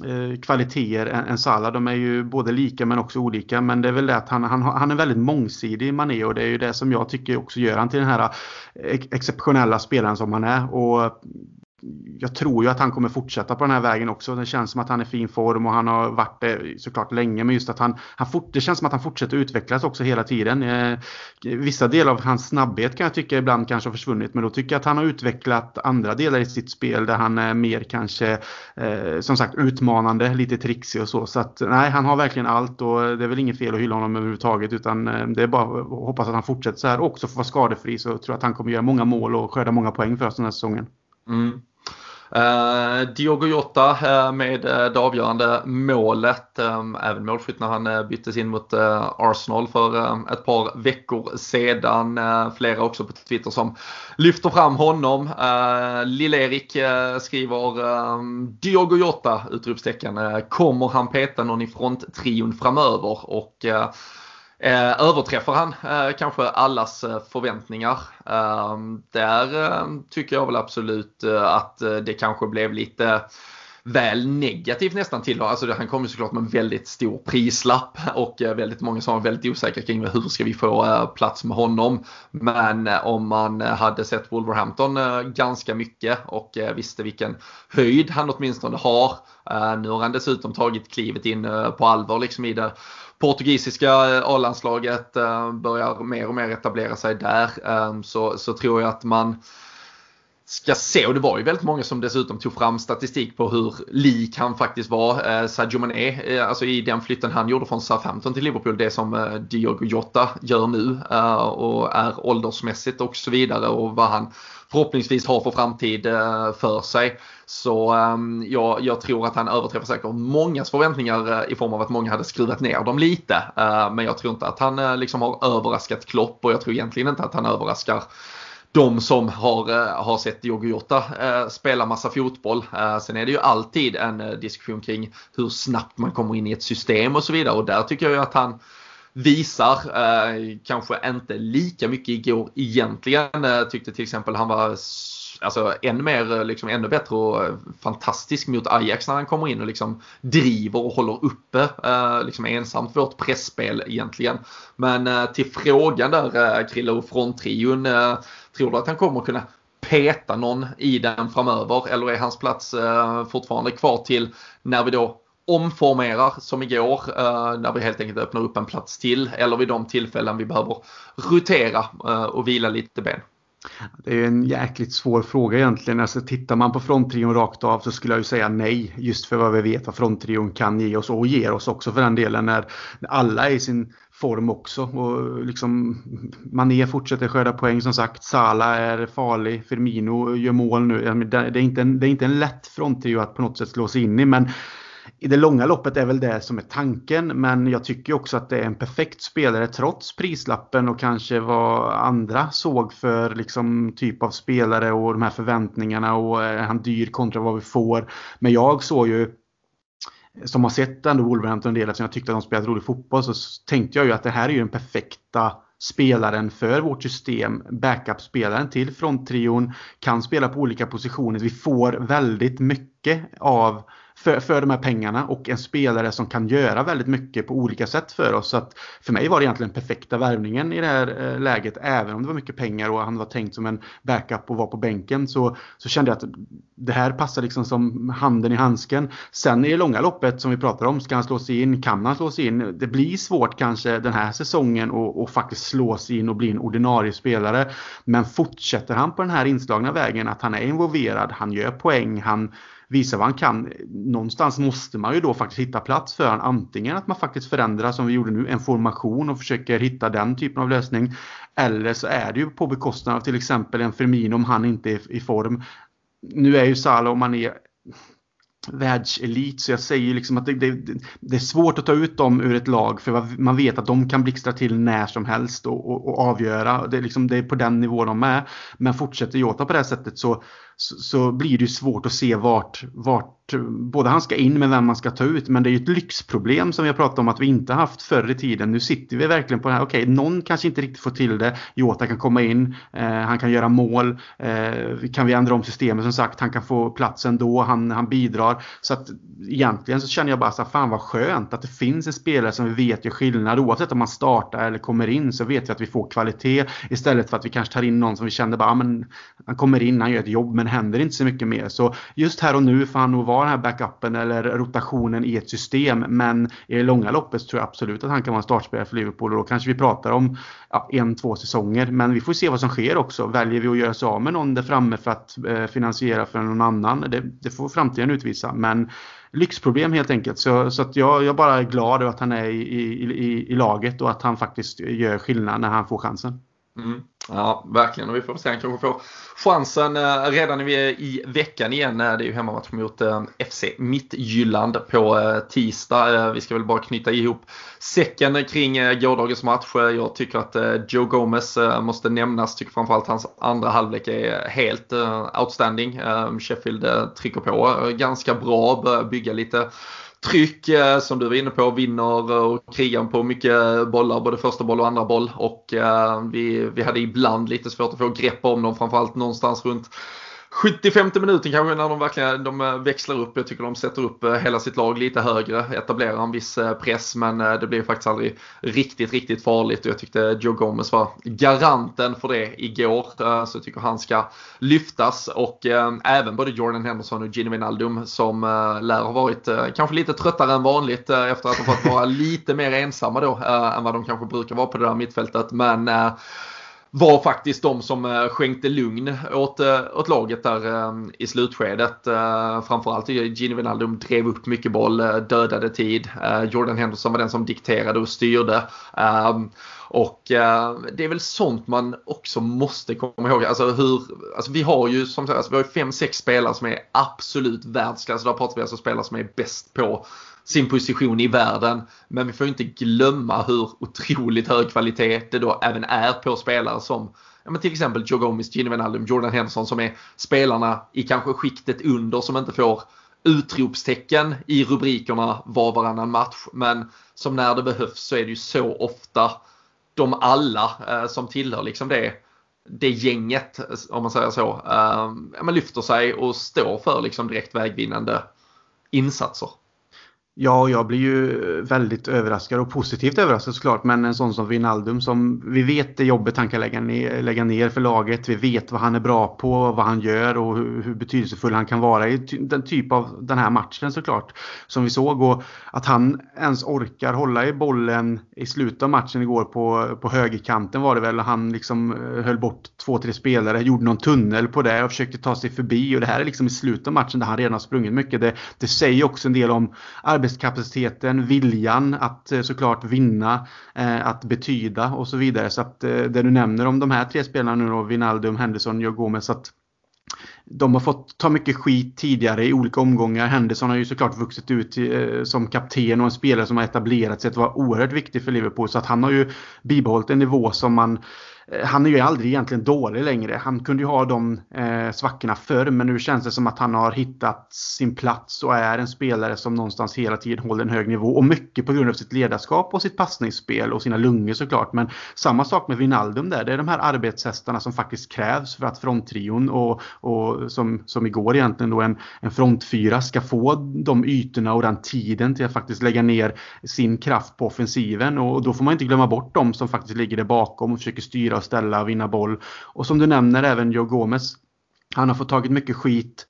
Eh, kvaliteter än, Salah. De är ju både lika men också olika. Men det är väl det att han, han, han är väldigt mångsidig, Mané, och det är ju det som jag tycker också gör han till den här eh, exceptionella spelaren som han är. Och jag tror ju att han kommer fortsätta på den här vägen också. Det känns som att han är i fin form och han har varit det såklart länge. Men just att han, han fort, det känns som att han fortsätter utvecklas också hela tiden. Eh, vissa delar av hans snabbhet kan jag tycka ibland kanske har försvunnit. Men då tycker jag att han har utvecklat andra delar i sitt spel där han är mer kanske eh, som sagt utmanande, lite trixig och så. Så att nej, han har verkligen allt och det är väl inget fel att hylla honom överhuvudtaget. Utan eh, det är bara att hoppas att han fortsätter så här. Och också får vara skadefri så jag tror jag att han kommer göra många mål och skörda många poäng för oss den här säsongen. Mm. Eh, Diogo Jota eh, med eh, det avgörande målet. Ehm, även målskytt när han byttes in mot Arsenal för ett par veckor sedan. flera också på Twitter som lyfter fram honom. Lill-Erik skriver ehm, Diogo Jota! Utropstecken. kommer han peta någon i fronttrion framöver? Och Eh, överträffar han eh, kanske allas eh, förväntningar. Eh, där eh, tycker jag väl absolut eh, att eh, det kanske blev lite väl negativt nästan till alltså Han kom ju såklart med en väldigt stor prislapp och eh, väldigt många som var väldigt osäkra kring hur ska vi få eh, plats med honom. Men om man hade sett Wolverhampton ganska mycket och visste vilken höjd han åtminstone har. Nu har han dessutom tagit klivet in på allvar liksom i det portugisiska eh, A-landslaget eh, börjar mer och mer etablera sig där. Ehm, så, så tror jag att man ska se, och det var ju väldigt många som dessutom tog fram statistik på hur lik han faktiskt var. Eh, Sadio Mané, eh, alltså i den flytten han gjorde från Southampton till Liverpool, det som eh, Diogo Jota gör nu eh, och är åldersmässigt och så vidare och vad han förhoppningsvis har för framtid eh, för sig. Så ehm, jag, jag, tror att han överträffar säkert mångas förväntningar eh, i form av att många hade skruvat ner dem lite. Eh, men jag tror inte att han eh, liksom har överraskat Klopp och jag tror egentligen inte att han överraskar de som har, eh, har sett Diogo Jota eh, spela massa fotboll. Eh, sen är det ju alltid en eh, diskussion kring hur snabbt man kommer in i ett system och så vidare och där tycker jag att han visar, eh, kanske inte lika mycket igår egentligen. tyckte till exempel han var alltså, än mer, eh, liksom, ännu bättre och eh, fantastisk mot Ajax när han kommer in och liksom driver och håller uppe eh, liksom ensamt vårt pressspel egentligen. Men till frågan där Krille och fronttrion Tror du att han kommer kunna peta någon i den framöver eller är hans plats eh, fortfarande kvar till när vi då omformerar som igår när vi helt enkelt öppnar upp en plats till eller vid de tillfällen vi behöver rotera och vila lite ben? Det är en jäkligt svår fråga egentligen. Alltså, tittar man på fronttrion rakt av så skulle jag ju säga nej. Just för vad vi vet vad fronttrion kan ge oss och ger oss också för den delen. När alla är i sin form också. Och liksom, Mané fortsätter skörda poäng som sagt. Sala är farlig. Firmino gör mål nu. Det är inte en, det är inte en lätt fronttrio att på något sätt slå sig in i. Men i det långa loppet är väl det som är tanken. Men jag tycker också att det är en perfekt spelare trots prislappen och kanske vad andra såg för liksom typ av spelare och de här förväntningarna och är han dyr kontra vad vi får. Men jag såg ju som har sett ändå Wolverhampton en del eftersom jag tyckte att de spelade rolig fotboll så tänkte jag ju att det här är ju den perfekta spelaren för vårt system. Backup-spelaren till fronttrion kan spela på olika positioner. Vi får väldigt mycket av för, för de här pengarna och en spelare som kan göra väldigt mycket på olika sätt för oss. Så att för mig var det egentligen den perfekta värvningen i det här eh, läget. Även om det var mycket pengar och han var tänkt som en backup och var på bänken så, så kände jag att det här passar liksom som handen i handsken. Sen i det långa loppet som vi pratar om, ska han slå sig in? Kan han slå sig in? Det blir svårt kanske den här säsongen och, faktiskt slå sig in och bli en ordinarie spelare. Men fortsätter han på den här inslagna vägen att han är involverad, han gör poäng, han visa vad han kan. Någonstans måste man ju då faktiskt hitta plats för honom. Antingen att man faktiskt förändrar som vi gjorde nu, en formation och försöker hitta den typen av lösning. Eller så är det ju på bekostnad av till exempel en Firmino om han inte är i form. Nu är ju Salah och Mané världselit. Så jag säger liksom att det, det, det, är svårt att ta ut dem ur ett lag för man vet att de kan blixtra till när som helst och, och, och avgöra. Det är, liksom, det är på den nivån de är. Men fortsätter Jota på det här sättet så, så, så, blir det ju svårt att se vart, vart både han ska in med vem man ska ta ut. Men det är ju ett lyxproblem som vi har pratat om att vi inte haft förr i tiden. Nu sitter vi verkligen på det här. Okej, okay, någon kanske inte riktigt får till det. Jota kan komma in, eh, han kan göra mål. Eh, kan vi ändra om systemet som sagt, han kan få plats ändå, han, han bidrar. Så att egentligen så känner jag bara så här, fan vad skönt att det finns en spelare som vi vet gör skillnad. Oavsett om man startar eller kommer in så vet vi att vi får kvalitet. Istället för att vi kanske tar in någon som vi känner bara, ah, men han kommer in, han gör ett jobb men händer inte så mycket mer. Så just här och nu får han nog vara den här backupen eller rotationen i ett system. Men i det långa loppet så tror jag absolut att han kan vara en startspelare för Liverpool och då kanske vi pratar om ja, en, två säsonger. Men vi får se vad som sker också. Väljer vi att göra oss av med någon där framme för att eh, finansiera för någon annan? Det, det får framtiden utvisa. Men lyxproblem helt enkelt. Så, så att jag, jag bara är glad över att han är i, i, i, i laget och att han faktiskt gör skillnad när han får chansen. Mm. Ja, verkligen. Och vi får se. Han kanske får chansen eh, redan när vi är i veckan igen. Eh, det är ju hemmamatch mot eh, FC Mittjylland på tisdag. Vi ska väl bara knyta ihop säcken kring gårdagens match. Jag tycker att Joe Gomez måste nämnas. Tycker framförallt hans andra halvlek är helt outstanding. Sheffield trycker på ganska bra, börjar bygga lite tryck eh, som du var inne på, vinner eh, och krigar på mycket bollar, både första boll och andra boll. Och eh, vi, vi hade ibland lite svårt att få grepp om dem, framförallt någonstans runt 75 minuten kanske när de verkligen de eh, växlar upp. Jag tycker de sätter upp eh, hela sitt lag lite högre, etablerar en viss eh, press men det blir faktiskt aldrig riktigt, riktigt farligt. Och jag tyckte Joe Gomez var garanten för det igår. Så jag tycker han ska lyftas och även både Jordan Henderson och Gino Wijnaldum som lär ha varit kanske lite tröttare än vanligt efter att ha fått vara lite mer ensamma då än vad de kanske brukar vara på det där mittfältet. Men var faktiskt de som eh, skänkte lugn åt, eh, åt laget där eh, i slutskedet. Framförallt Gini Wijnaldum drev upp mycket boll, dödade tid. Jordan Henderson var den som dikterade och styrde. Ehm, och det är väl sånt man också måste komma ihåg. Alltså hur, alltså vi har ju som sagt, alltså vi har fem, sex spelare som är absolut världsklass. Där pratar vi alltså spelare som är bäst på sin position i världen. Men vi får inte glömma hur otroligt hög kvalitet det då även är på spelare som ja, men till exempel Joe Gomez, Gino Wijnaldum, Jordan Henderson som är spelarna i kanske skiktet under som inte får utropstecken i rubrikerna var varannan match. Men som när det behövs så är det ju så ofta de alla eh, som tillhör liksom det, det gänget, om man säger så, eh, man lyfter sig och står för liksom direkt vägvinnande insatser. Ja, jag blir ju väldigt överraskad och positivt överraskad såklart. Men en sån som Wijnaldum som vi vet det jobbet han kan lägga ner, lägga ner för laget. Vi vet vad han är bra på, vad han gör och hur, hur betydelsefull han kan vara i den typ av den här matchen såklart. Som vi såg och att han ens orkar hålla i bollen i slutet av matchen igår på, på högerkanten var det väl. Han liksom eh, höll bort två, tre spelare, gjorde någon tunnel på det och försökte ta sig förbi. Och det här är liksom i slutet av matchen där han redan har sprungit mycket. Det, det säger också en del om arbetskapaciteten, viljan att eh, såklart vinna, eh, att betyda och så vidare. Så att eh, det du nämner om de här tre spelarna nu då, Wijnaldum, Henderson, och Gomez, att de har fått ta mycket skit tidigare i olika omgångar. Henderson har ju såklart vuxit ut som kapten och en spelare som har etablerat sig att vara oerhört viktig för Liverpool. Så att han har ju bibehållit en nivå som man Eh, han är ju aldrig egentligen dålig längre. Han kunde ju ha de eh, svackorna förr men nu känns det som att han har hittat sin plats och är en spelare som någonstans hela tiden håller en hög nivå. Och mycket på grund av sitt ledarskap och sitt passningsspel och sina lungor såklart. Men samma sak med Wijnaldum där. Det är de här arbetshästarna som faktiskt krävs för att fronttrion och, och som, som igår egentligen då en, en frontfyra ska få de ytorna och den tiden till att faktiskt lägga ner sin kraft på offensiven. Och då får man inte glömma bort dem som faktiskt ligger där bakom och försöker styra styra och ställa vinna boll. Och som du nämner även Joe Gomez. Han har fått tagit mycket skit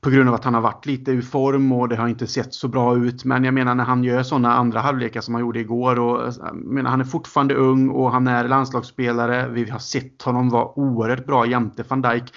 på grund av att han har varit lite ur form och det har inte sett så bra ut. Men jag menar när han gör sådana andra halvlekar som han gjorde igår. Och, menar, han är fortfarande ung och han är landslagsspelare. Vi har sett honom vara oerhört bra jämte van Dijk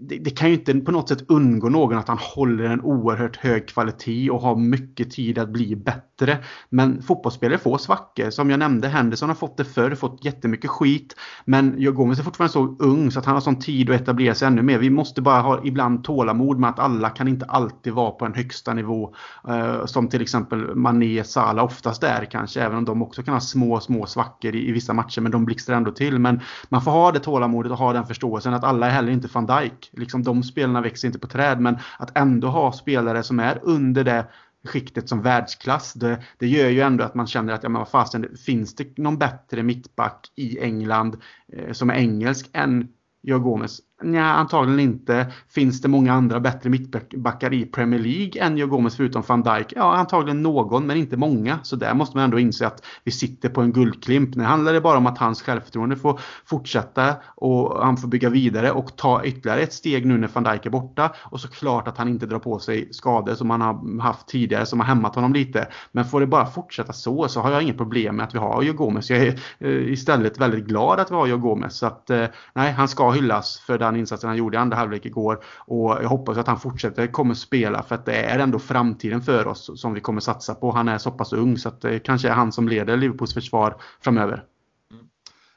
det, det, kan ju inte på något sätt undgå någon att han håller en oerhört hög kvalitet och har mycket tid att bli bättre. Men fotbollsspelare får svackor. Som jag nämnde, Henderson har fått det förr, fått jättemycket skit. Men jag Gomes är fortfarande så ung så att han har sån tid att etablera sig ännu mer. Vi måste bara ha ibland tålamod med att alla kan inte alltid vara på en högsta nivå. Eh, som till exempel Mané, Salah oftast är kanske, även om de också kan ha små, små svackor i, i vissa matcher. Men de blixtrar ändå till. Men man får ha det tålamodet och ha den förståelsen att alla är heller inte van Dijk. Liksom de spelarna växer inte på träd. Men att ändå ha spelare som är under det skiktet som världsklass. Det, det gör ju ändå att man känner att ja, men vad fasen, finns det någon bättre mittback i England eh, som är engelsk än Joe Gomez? Nej, antagligen inte. Finns det många andra bättre mittbackar i Premier League än Joe Gomez förutom van Dijk? Ja, antagligen någon, men inte många. Så där måste man ändå inse att vi sitter på en guldklimp. Nu handlar det bara om att hans självförtroende får fortsätta och han får bygga vidare och ta ytterligare ett steg nu när van Dijk är borta. Och såklart att han inte drar på sig skador som han har haft tidigare som har hämmat honom lite. Men får det bara fortsätta så så har jag inget problem med att vi har Joe Gomez. Jag är eh, istället väldigt glad att vi har Joe Gomez. Så att eh, nej, han ska hyllas för den insatsen han gjorde i andra halvlek igår. Och jag hoppas att han fortsätter kommer spela för att det är ändå framtiden för oss som vi kommer satsa på. Han är så pass ung så att det kanske är han som leder Liverpools försvar framöver. Mm.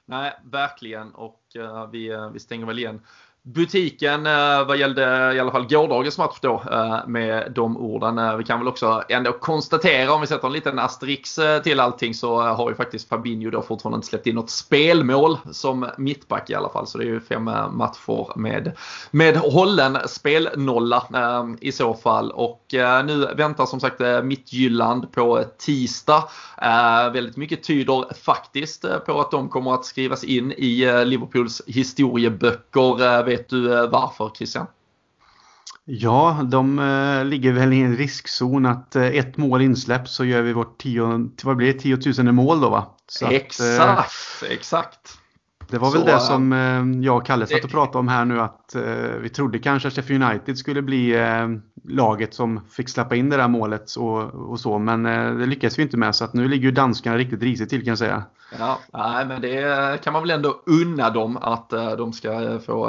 Nej, verkligen och uh, vi, uh, vi stänger väl igen butiken eh, vad gällde i alla fall gårdagens match då eh, med de orden. Eh, vi kan väl också ändå konstatera om vi sätter en liten asterix till allting så har ju faktiskt Fabinho då fortfarande inte släppt in något spelmål som mittback i alla fall. Så det är ju fem matcher med, med hållen spelnolla i så fall. Och nu väntar som sagt Mittjylland på tisdag. Väldigt mycket tyder faktiskt på att de kommer att skrivas in i Liverpools historieböcker Vet du eh, varför Christian? Ja, de eh, ligger väl i en riskzon att eh, ett mål insläpps så gör vi vårt tio, vad blir det, tiotusende mål då va? Så exakt, att, exakt. Det var väl så, det som eh, jag och Kalle satt och pratade om här nu att eh, vi trodde kanske att Sheffield United skulle bli eh, laget som fick släppa in det där målet och, och så. Men det lyckades vi inte med så att nu ligger ju danskarna riktigt risigt till kan jag säga. Ja, nej, men det kan man väl ändå unna dem att de ska få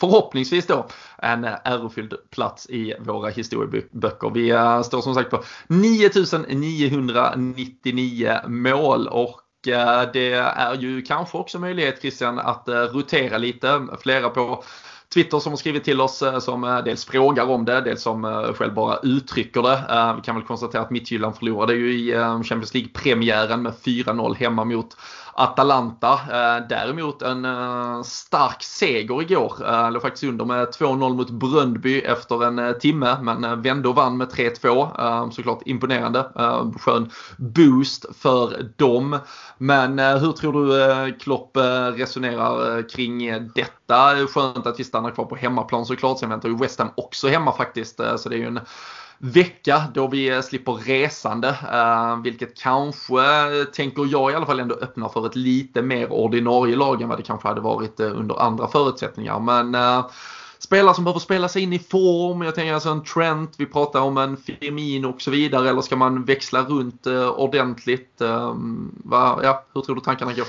förhoppningsvis då en ärofylld plats i våra historieböcker. Vi står som sagt på 9999 mål och Eh, det är ju kanske också möjlighet Christian att eh, rotera lite. Flera på Twitter som har skrivit till oss eh, som dels frågar om det, dels som själv bara uttrycker det. Vi kan väl konstatera att Midtjylland förlorade ju i Champions League-premiären med 4-0 hemma mot Atalanta. Eh, däremot en eh, stark seger igår. Eh, låg faktiskt under med 2-0 mot Bröndby efter en timme men vände och vann med 3-2. Såklart imponerande. Skön boost för dem. Men hur tror du Klopp resonerar kring detta? Skönt att vi stannar kvar på hemmaplan såklart. Sen väntar ju West Ham också hemma faktiskt. Så det är ju en vecka då vi slipper resande. Eh, vilket kanske, tänker jag i alla fall, ändå öppnar för ett lite mer ordinarie lag än vad det kanske hade varit eh, under andra förutsättningar. Men eh, spelare som behöver spela sig in i form. Jag tänker alltså en Trent, vi pratar om en Firmino och så vidare. Eller ska man växla runt ordentligt? Ja, hur tror du tankarna går?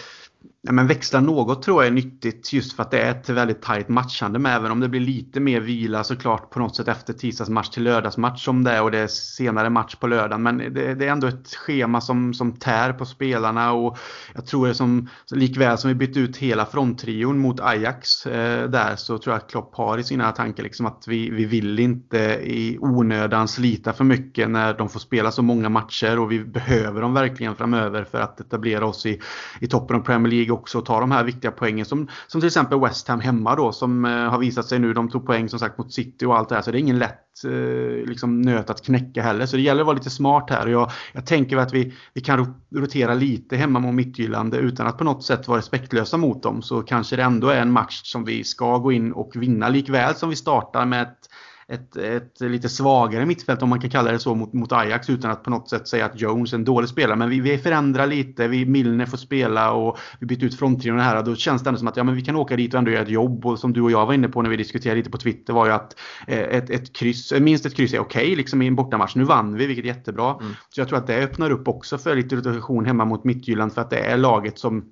Nej, men växla något tror jag är nyttigt just för att det är ett väldigt tajt matchande med. Även om det blir lite mer vila såklart på något sätt efter tisdagsmatch till lördagsmatch som det är och det är senare match på lördagen. Men det, det är ändå ett schema som, som tär på spelarna och jag tror det som likväl som vi bytte ut hela fronttrion mot Ajax eh, där så tror jag att Klopp har i sina tankar liksom att vi, vi vill inte i onödan slita för mycket när de får spela så många matcher och vi behöver dem verkligen framöver för att etablera oss i, i toppen av Premier League också ta de här viktiga poängen som, som till exempel West Ham hemma då som eh, har visat sig nu. De tog poäng som sagt mot City och allt det här så det är ingen lätt eh, liksom, nöt att knäcka heller. Så det gäller att vara lite smart här. Och jag, jag tänker att vi, vi kan rotera lite hemma mot Midtjylland utan att på något sätt vara respektlösa mot dem. Så kanske det ändå är en match som vi ska gå in och vinna likväl som vi startar med ett ett, ett lite svagare mittfält om man kan kalla det så mot, mot Ajax utan att på något sätt säga att Jones är en dålig spelare. Men vi, vi förändrar lite, vi, Milner får spela och vi byter ut fronttrion här och då känns det ändå som att ja, men vi kan åka dit och ändå göra ett jobb. Och som du och jag var inne på när vi diskuterade lite på Twitter var ju att eh, ett, ett kryss, minst ett kryss är okej okay, liksom i en bortamatch. Nu vann vi vilket är jättebra. Mm. Så jag tror att det öppnar upp också för lite rotation hemma mot Midtjylland för att det är laget som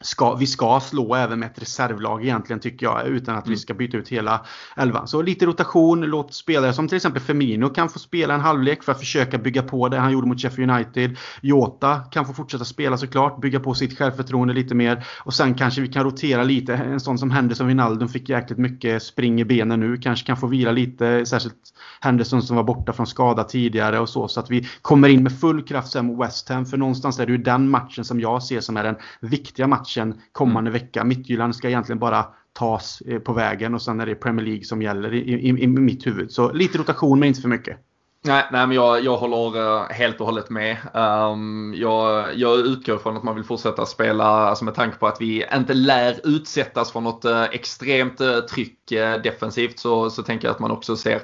ska, vi ska slå även med ett reservlag egentligen tycker jag utan att mm. vi ska byta ut hela elvan. Så lite rotation, låt spelare som till exempel Femino kan få spela en halvlek för att försöka bygga på det han gjorde mot Sheffield United. Jota kan få fortsätta spela såklart, bygga på sitt självförtroende lite mer och sen kanske vi kan rotera lite. En sån som Henderson Wijnaldum fick jäkligt mycket spring i benen nu, kanske kan få vila lite, särskilt Henderson som var borta från skada tidigare och så så att vi kommer in med full kraft sen mot West Ham för någonstans är det ju den matchen som jag ser som är den viktiga matchen matchen kommande mm. vecka. Mittjylland ska egentligen bara tas eh, på vägen och sen är det Premier League som gäller i, i, i mitt huvud. Så lite rotation men inte för mycket. Nej, nej men jag, jag håller uh, helt och hållet med. Um, jag, jag utgår från att man vill fortsätta spela alltså med tanke på att vi inte lär utsättas för något uh, extremt tryck defensivt så, så tänker jag att man också ser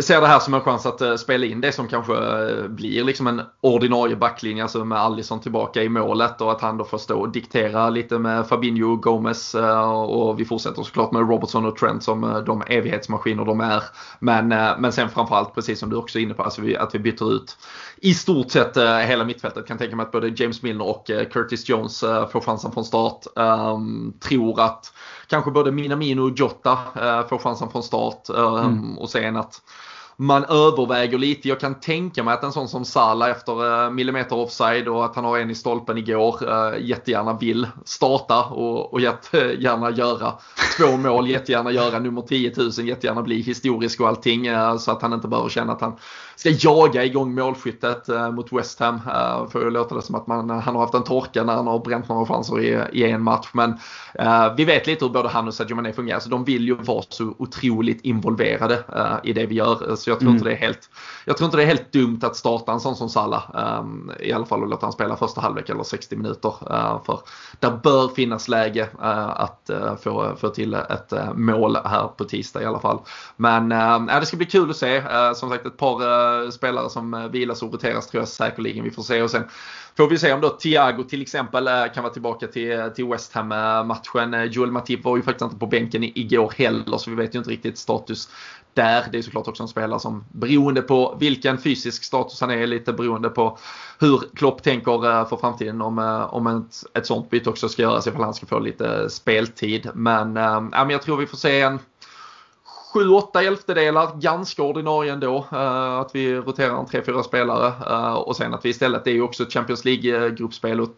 ser det här som en chans att eh, spela in det som kanske eh, blir liksom en ordinarie backlinje, alltså med Allison tillbaka i målet och att han då får stå och diktera lite med Fabinho och Gomez eh, och vi fortsätter såklart med Robertson och Trent som de evighetsmaskiner de är. Men, men sen framförallt, precis som du också är inne på, alltså vi, att vi byter ut i stort sett hela mittfältet. Kan tänka mig att både James Milner och Curtis Jones får chansen från start. Um, tror att kanske både Minamino och Jota får chansen från start um, mm. och sen att man överväger lite. Jag kan tänka mig att en sån som Salah efter eh, millimeter offside och att han har en i stolpen igår eh, jättegärna vill starta och, och jättegärna göra två mål, jättegärna göra nummer 10 000, jättegärna bli historisk och allting eh, så att han inte behöver känna att han ska jaga igång målskyttet mot West Ham. Får ju låta det som att man, han har haft en torka när han har bränt några chanser i, i en match. Men vi vet lite hur både han och Sadio Mané fungerar så de vill ju vara så otroligt involverade i det vi gör. Så jag tror, mm. inte det är helt, jag tror inte det är helt dumt att starta en sån som Salah. I alla fall och låta han spela första halvlek eller 60 minuter. För där bör finnas läge att få, få till ett mål här på tisdag i alla fall. Men det ska bli kul att se. som sagt ett par spelare som vilas och roteras tror jag säkerligen vi får se. Och sen Får vi se om då Thiago till exempel eh, kan vara tillbaka till, eh, till West Ham-matchen. Eh, Joel Matip var ju faktiskt inte på bänken igår heller så vi vet ju inte riktigt status där. Det är såklart också en spelare som beroende på vilken fysisk status han är, lite beroende på hur Klopp tänker för framtiden om, om ett, ett sånt byte också ska göras ifall han ska få lite speltid. Men, äh, men jag tror vi får se en 7-8 elftedelar, ganska ordinarie ändå. Uh, att vi roterar en 3-4 spelare. Uh, och sen att vi istället, det är ju också ett Champions League-gruppspel och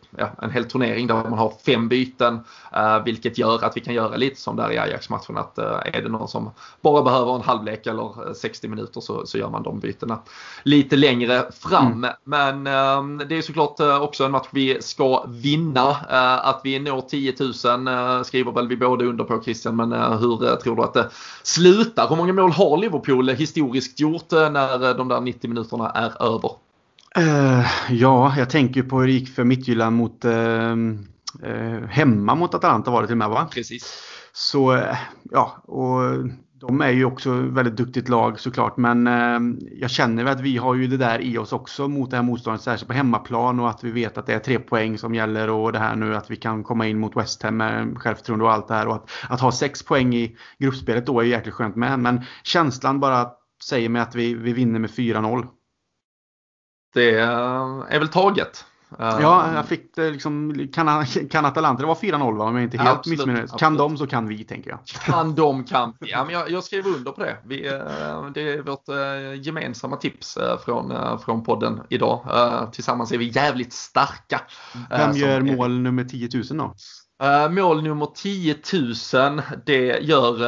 en hel turnering där man har fem byten. Uh, vilket gör att vi kan göra lite som där i Ajax-matchen. Att är det någon som bara behöver en halvlek eller 60 minuter så, så gör man de bytena lite längre fram. Mm. Men det är såklart också en match vi ska vinna. att vi når 10 000 skriver väl vi båda under på Christian. Men hur tror du att det slutar? Slutar. Hur många mål har Liverpool historiskt gjort eh, när eh, de där 90 minuterna är över? Uh, ja, jag tänker på hur det gick för Midtjylland mot uh, uh, hemma mot Atalanta var det till och med va? Precis. Så ja, och de är ju också väldigt duktigt lag såklart men eh, jag känner väl att vi har ju det där i oss också mot det här motståndet särskilt på hemmaplan och att vi vet att det är tre poäng som gäller och det här nu att vi kan komma in mot West Ham med självförtroende och allt det här och att, att ha sex poäng i gruppspelet då är ju jäkligt skönt med men känslan bara säger mig att vi, vi vinner med 4-0. Det eh, är väl taget. Ja, jag fick det liksom, kan, kan Atalanta, det var 4-0 va? Om jag inte helt missminner Kan de så kan vi tänker jag. Kan de kan vi. Ja, men jag, jag skriver under på det. Vi, eh, det är vårt eh, gemensamma tips eh, från, från podden idag. Tillsammans är vi jävligt starka. Vem gör mål är... nummer 10 000 då? Mål nummer 10 000 det gör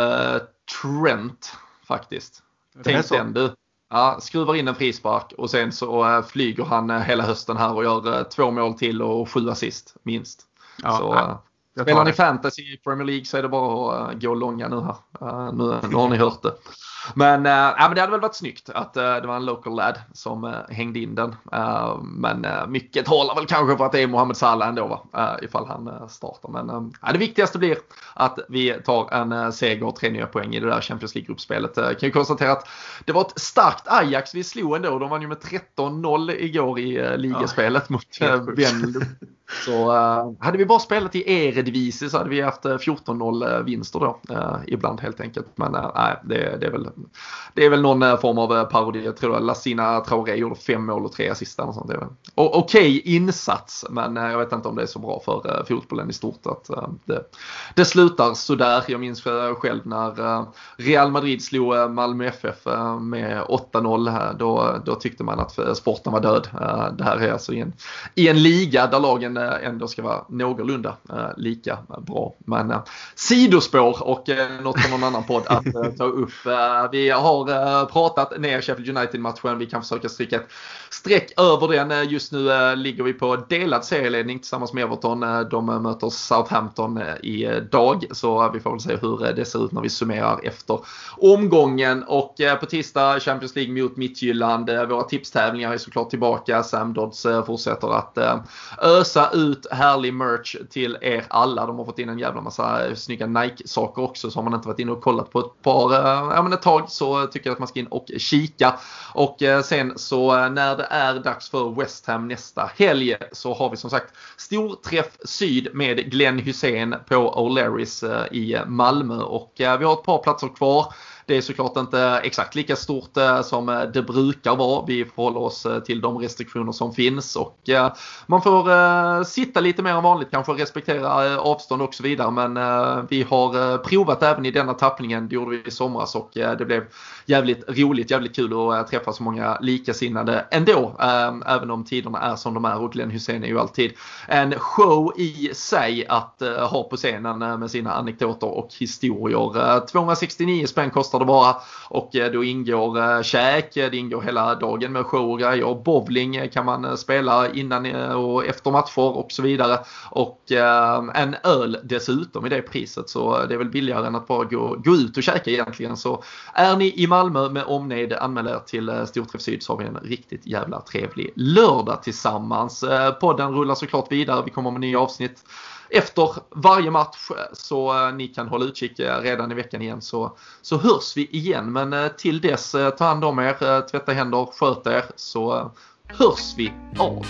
Trent faktiskt. Tänk den du. Ja, skruvar in en frispark och sen så äh, flyger han äh, hela hösten här och gör äh, två mål till och sju assist minst. Ja, så, ja, spelar ni fantasy i Premier League så är det bara att gå långa nu här. nu, nu har ni hört det. Men, äh, ja, men det hade väl varit snyggt att äh, det var en local lad som äh, hängde in den. Men mycket talar väl kanske för att det är Mohamed Salah ändå va? Äh, ifall han startar. Men äh, det viktigaste blir att vi tar en seger och tre nya poäng i det där Champions League-gruppspelet. Kan ju konstatera att det var ett starkt Ajax vi slog ändå. De vann ju med 13-0 igår i ligaspelet ja, mot äh, så uh, hade vi bara spelat i Eredivisie så hade vi haft eh, 14-0 eh, vinster då. Uh, ibland helt enkelt. Men uh, nej, det, det, är väl, det är väl någon form av parodi. Jag tror att Lassina Traoré gjorde fem mål och tre assist. Okej okay, insats men jag vet inte om det är så bra för fotbollen i stort. Att, det, det slutar sådär. Jag minns själv när Real Madrid slog Malmö FF med 8-0. Då, då tyckte man att sporten var död. Det här är alltså i en, i en liga där lagen Eh, ändå ska vara någorlunda eh, lika bra. Men eh, sidospår och eh, något från någon annan podd att eh, ta upp. Eh, vi har pratat ner Sheffield United-matchen. Vi kan försöka stryka ett streck över den. Just nu ligger vi på delad serieledning tillsammans med Everton. De möter Southampton idag så vi får väl se hur det ser ut när vi summerar efter omgången. Och på tisdag Champions League mot Midtjylland. Våra tipstävlingar är såklart tillbaka. Sam Dodds fortsätter att ösa ut härlig merch till er alla. De har fått in en jävla massa snygga Nike-saker också. Så har man inte varit inne och kollat på ett par, eh, ja men ett tag så tycker jag att man ska in och kika. Och eh, sen så eh, när det är dags för West Ham nästa helg så har vi som sagt storträff syd med Glenn Hussein på O'Learys i Malmö. Och vi har ett par platser kvar. Det är såklart inte exakt lika stort eh, som eh, det brukar vara. Vi förhåller oss eh, till de restriktioner som finns och man får sitta lite mer än vanligt kanske respektera avstånd och så vidare. Men vi har provat även i denna tappningen. Det gjorde vi i somras och det blev jävligt roligt, jävligt kul att träffa så många likasinnade ändå. Även om tiderna är som de är och Glenn Hussein är ju alltid en show i sig att ha på scenen med sina anekdoter och historier. 269 spänn kostar det bara. Och eh, då ingår eh, käk, eh, det ingår hela dagen med show och grejer. Bowling kan man spela innan och efter matcher och så vidare. Och en öl dessutom i det priset så det är väl billigare än att bara gå, gå ut och käka egentligen. Så är ni i Malmö med omnejd, anmäl er till Storträff Syd så har vi en riktigt jävla trevlig lördag tillsammans. Podden rullar såklart vidare, vi kommer med nya avsnitt efter varje match eh, så eh, ni kan hålla utkik eh, redan i veckan igen så, så hörs vi igen. Men eh, till dess, eh, ta hand om er, eh, tvätta händer, sköt er så hörs vi av.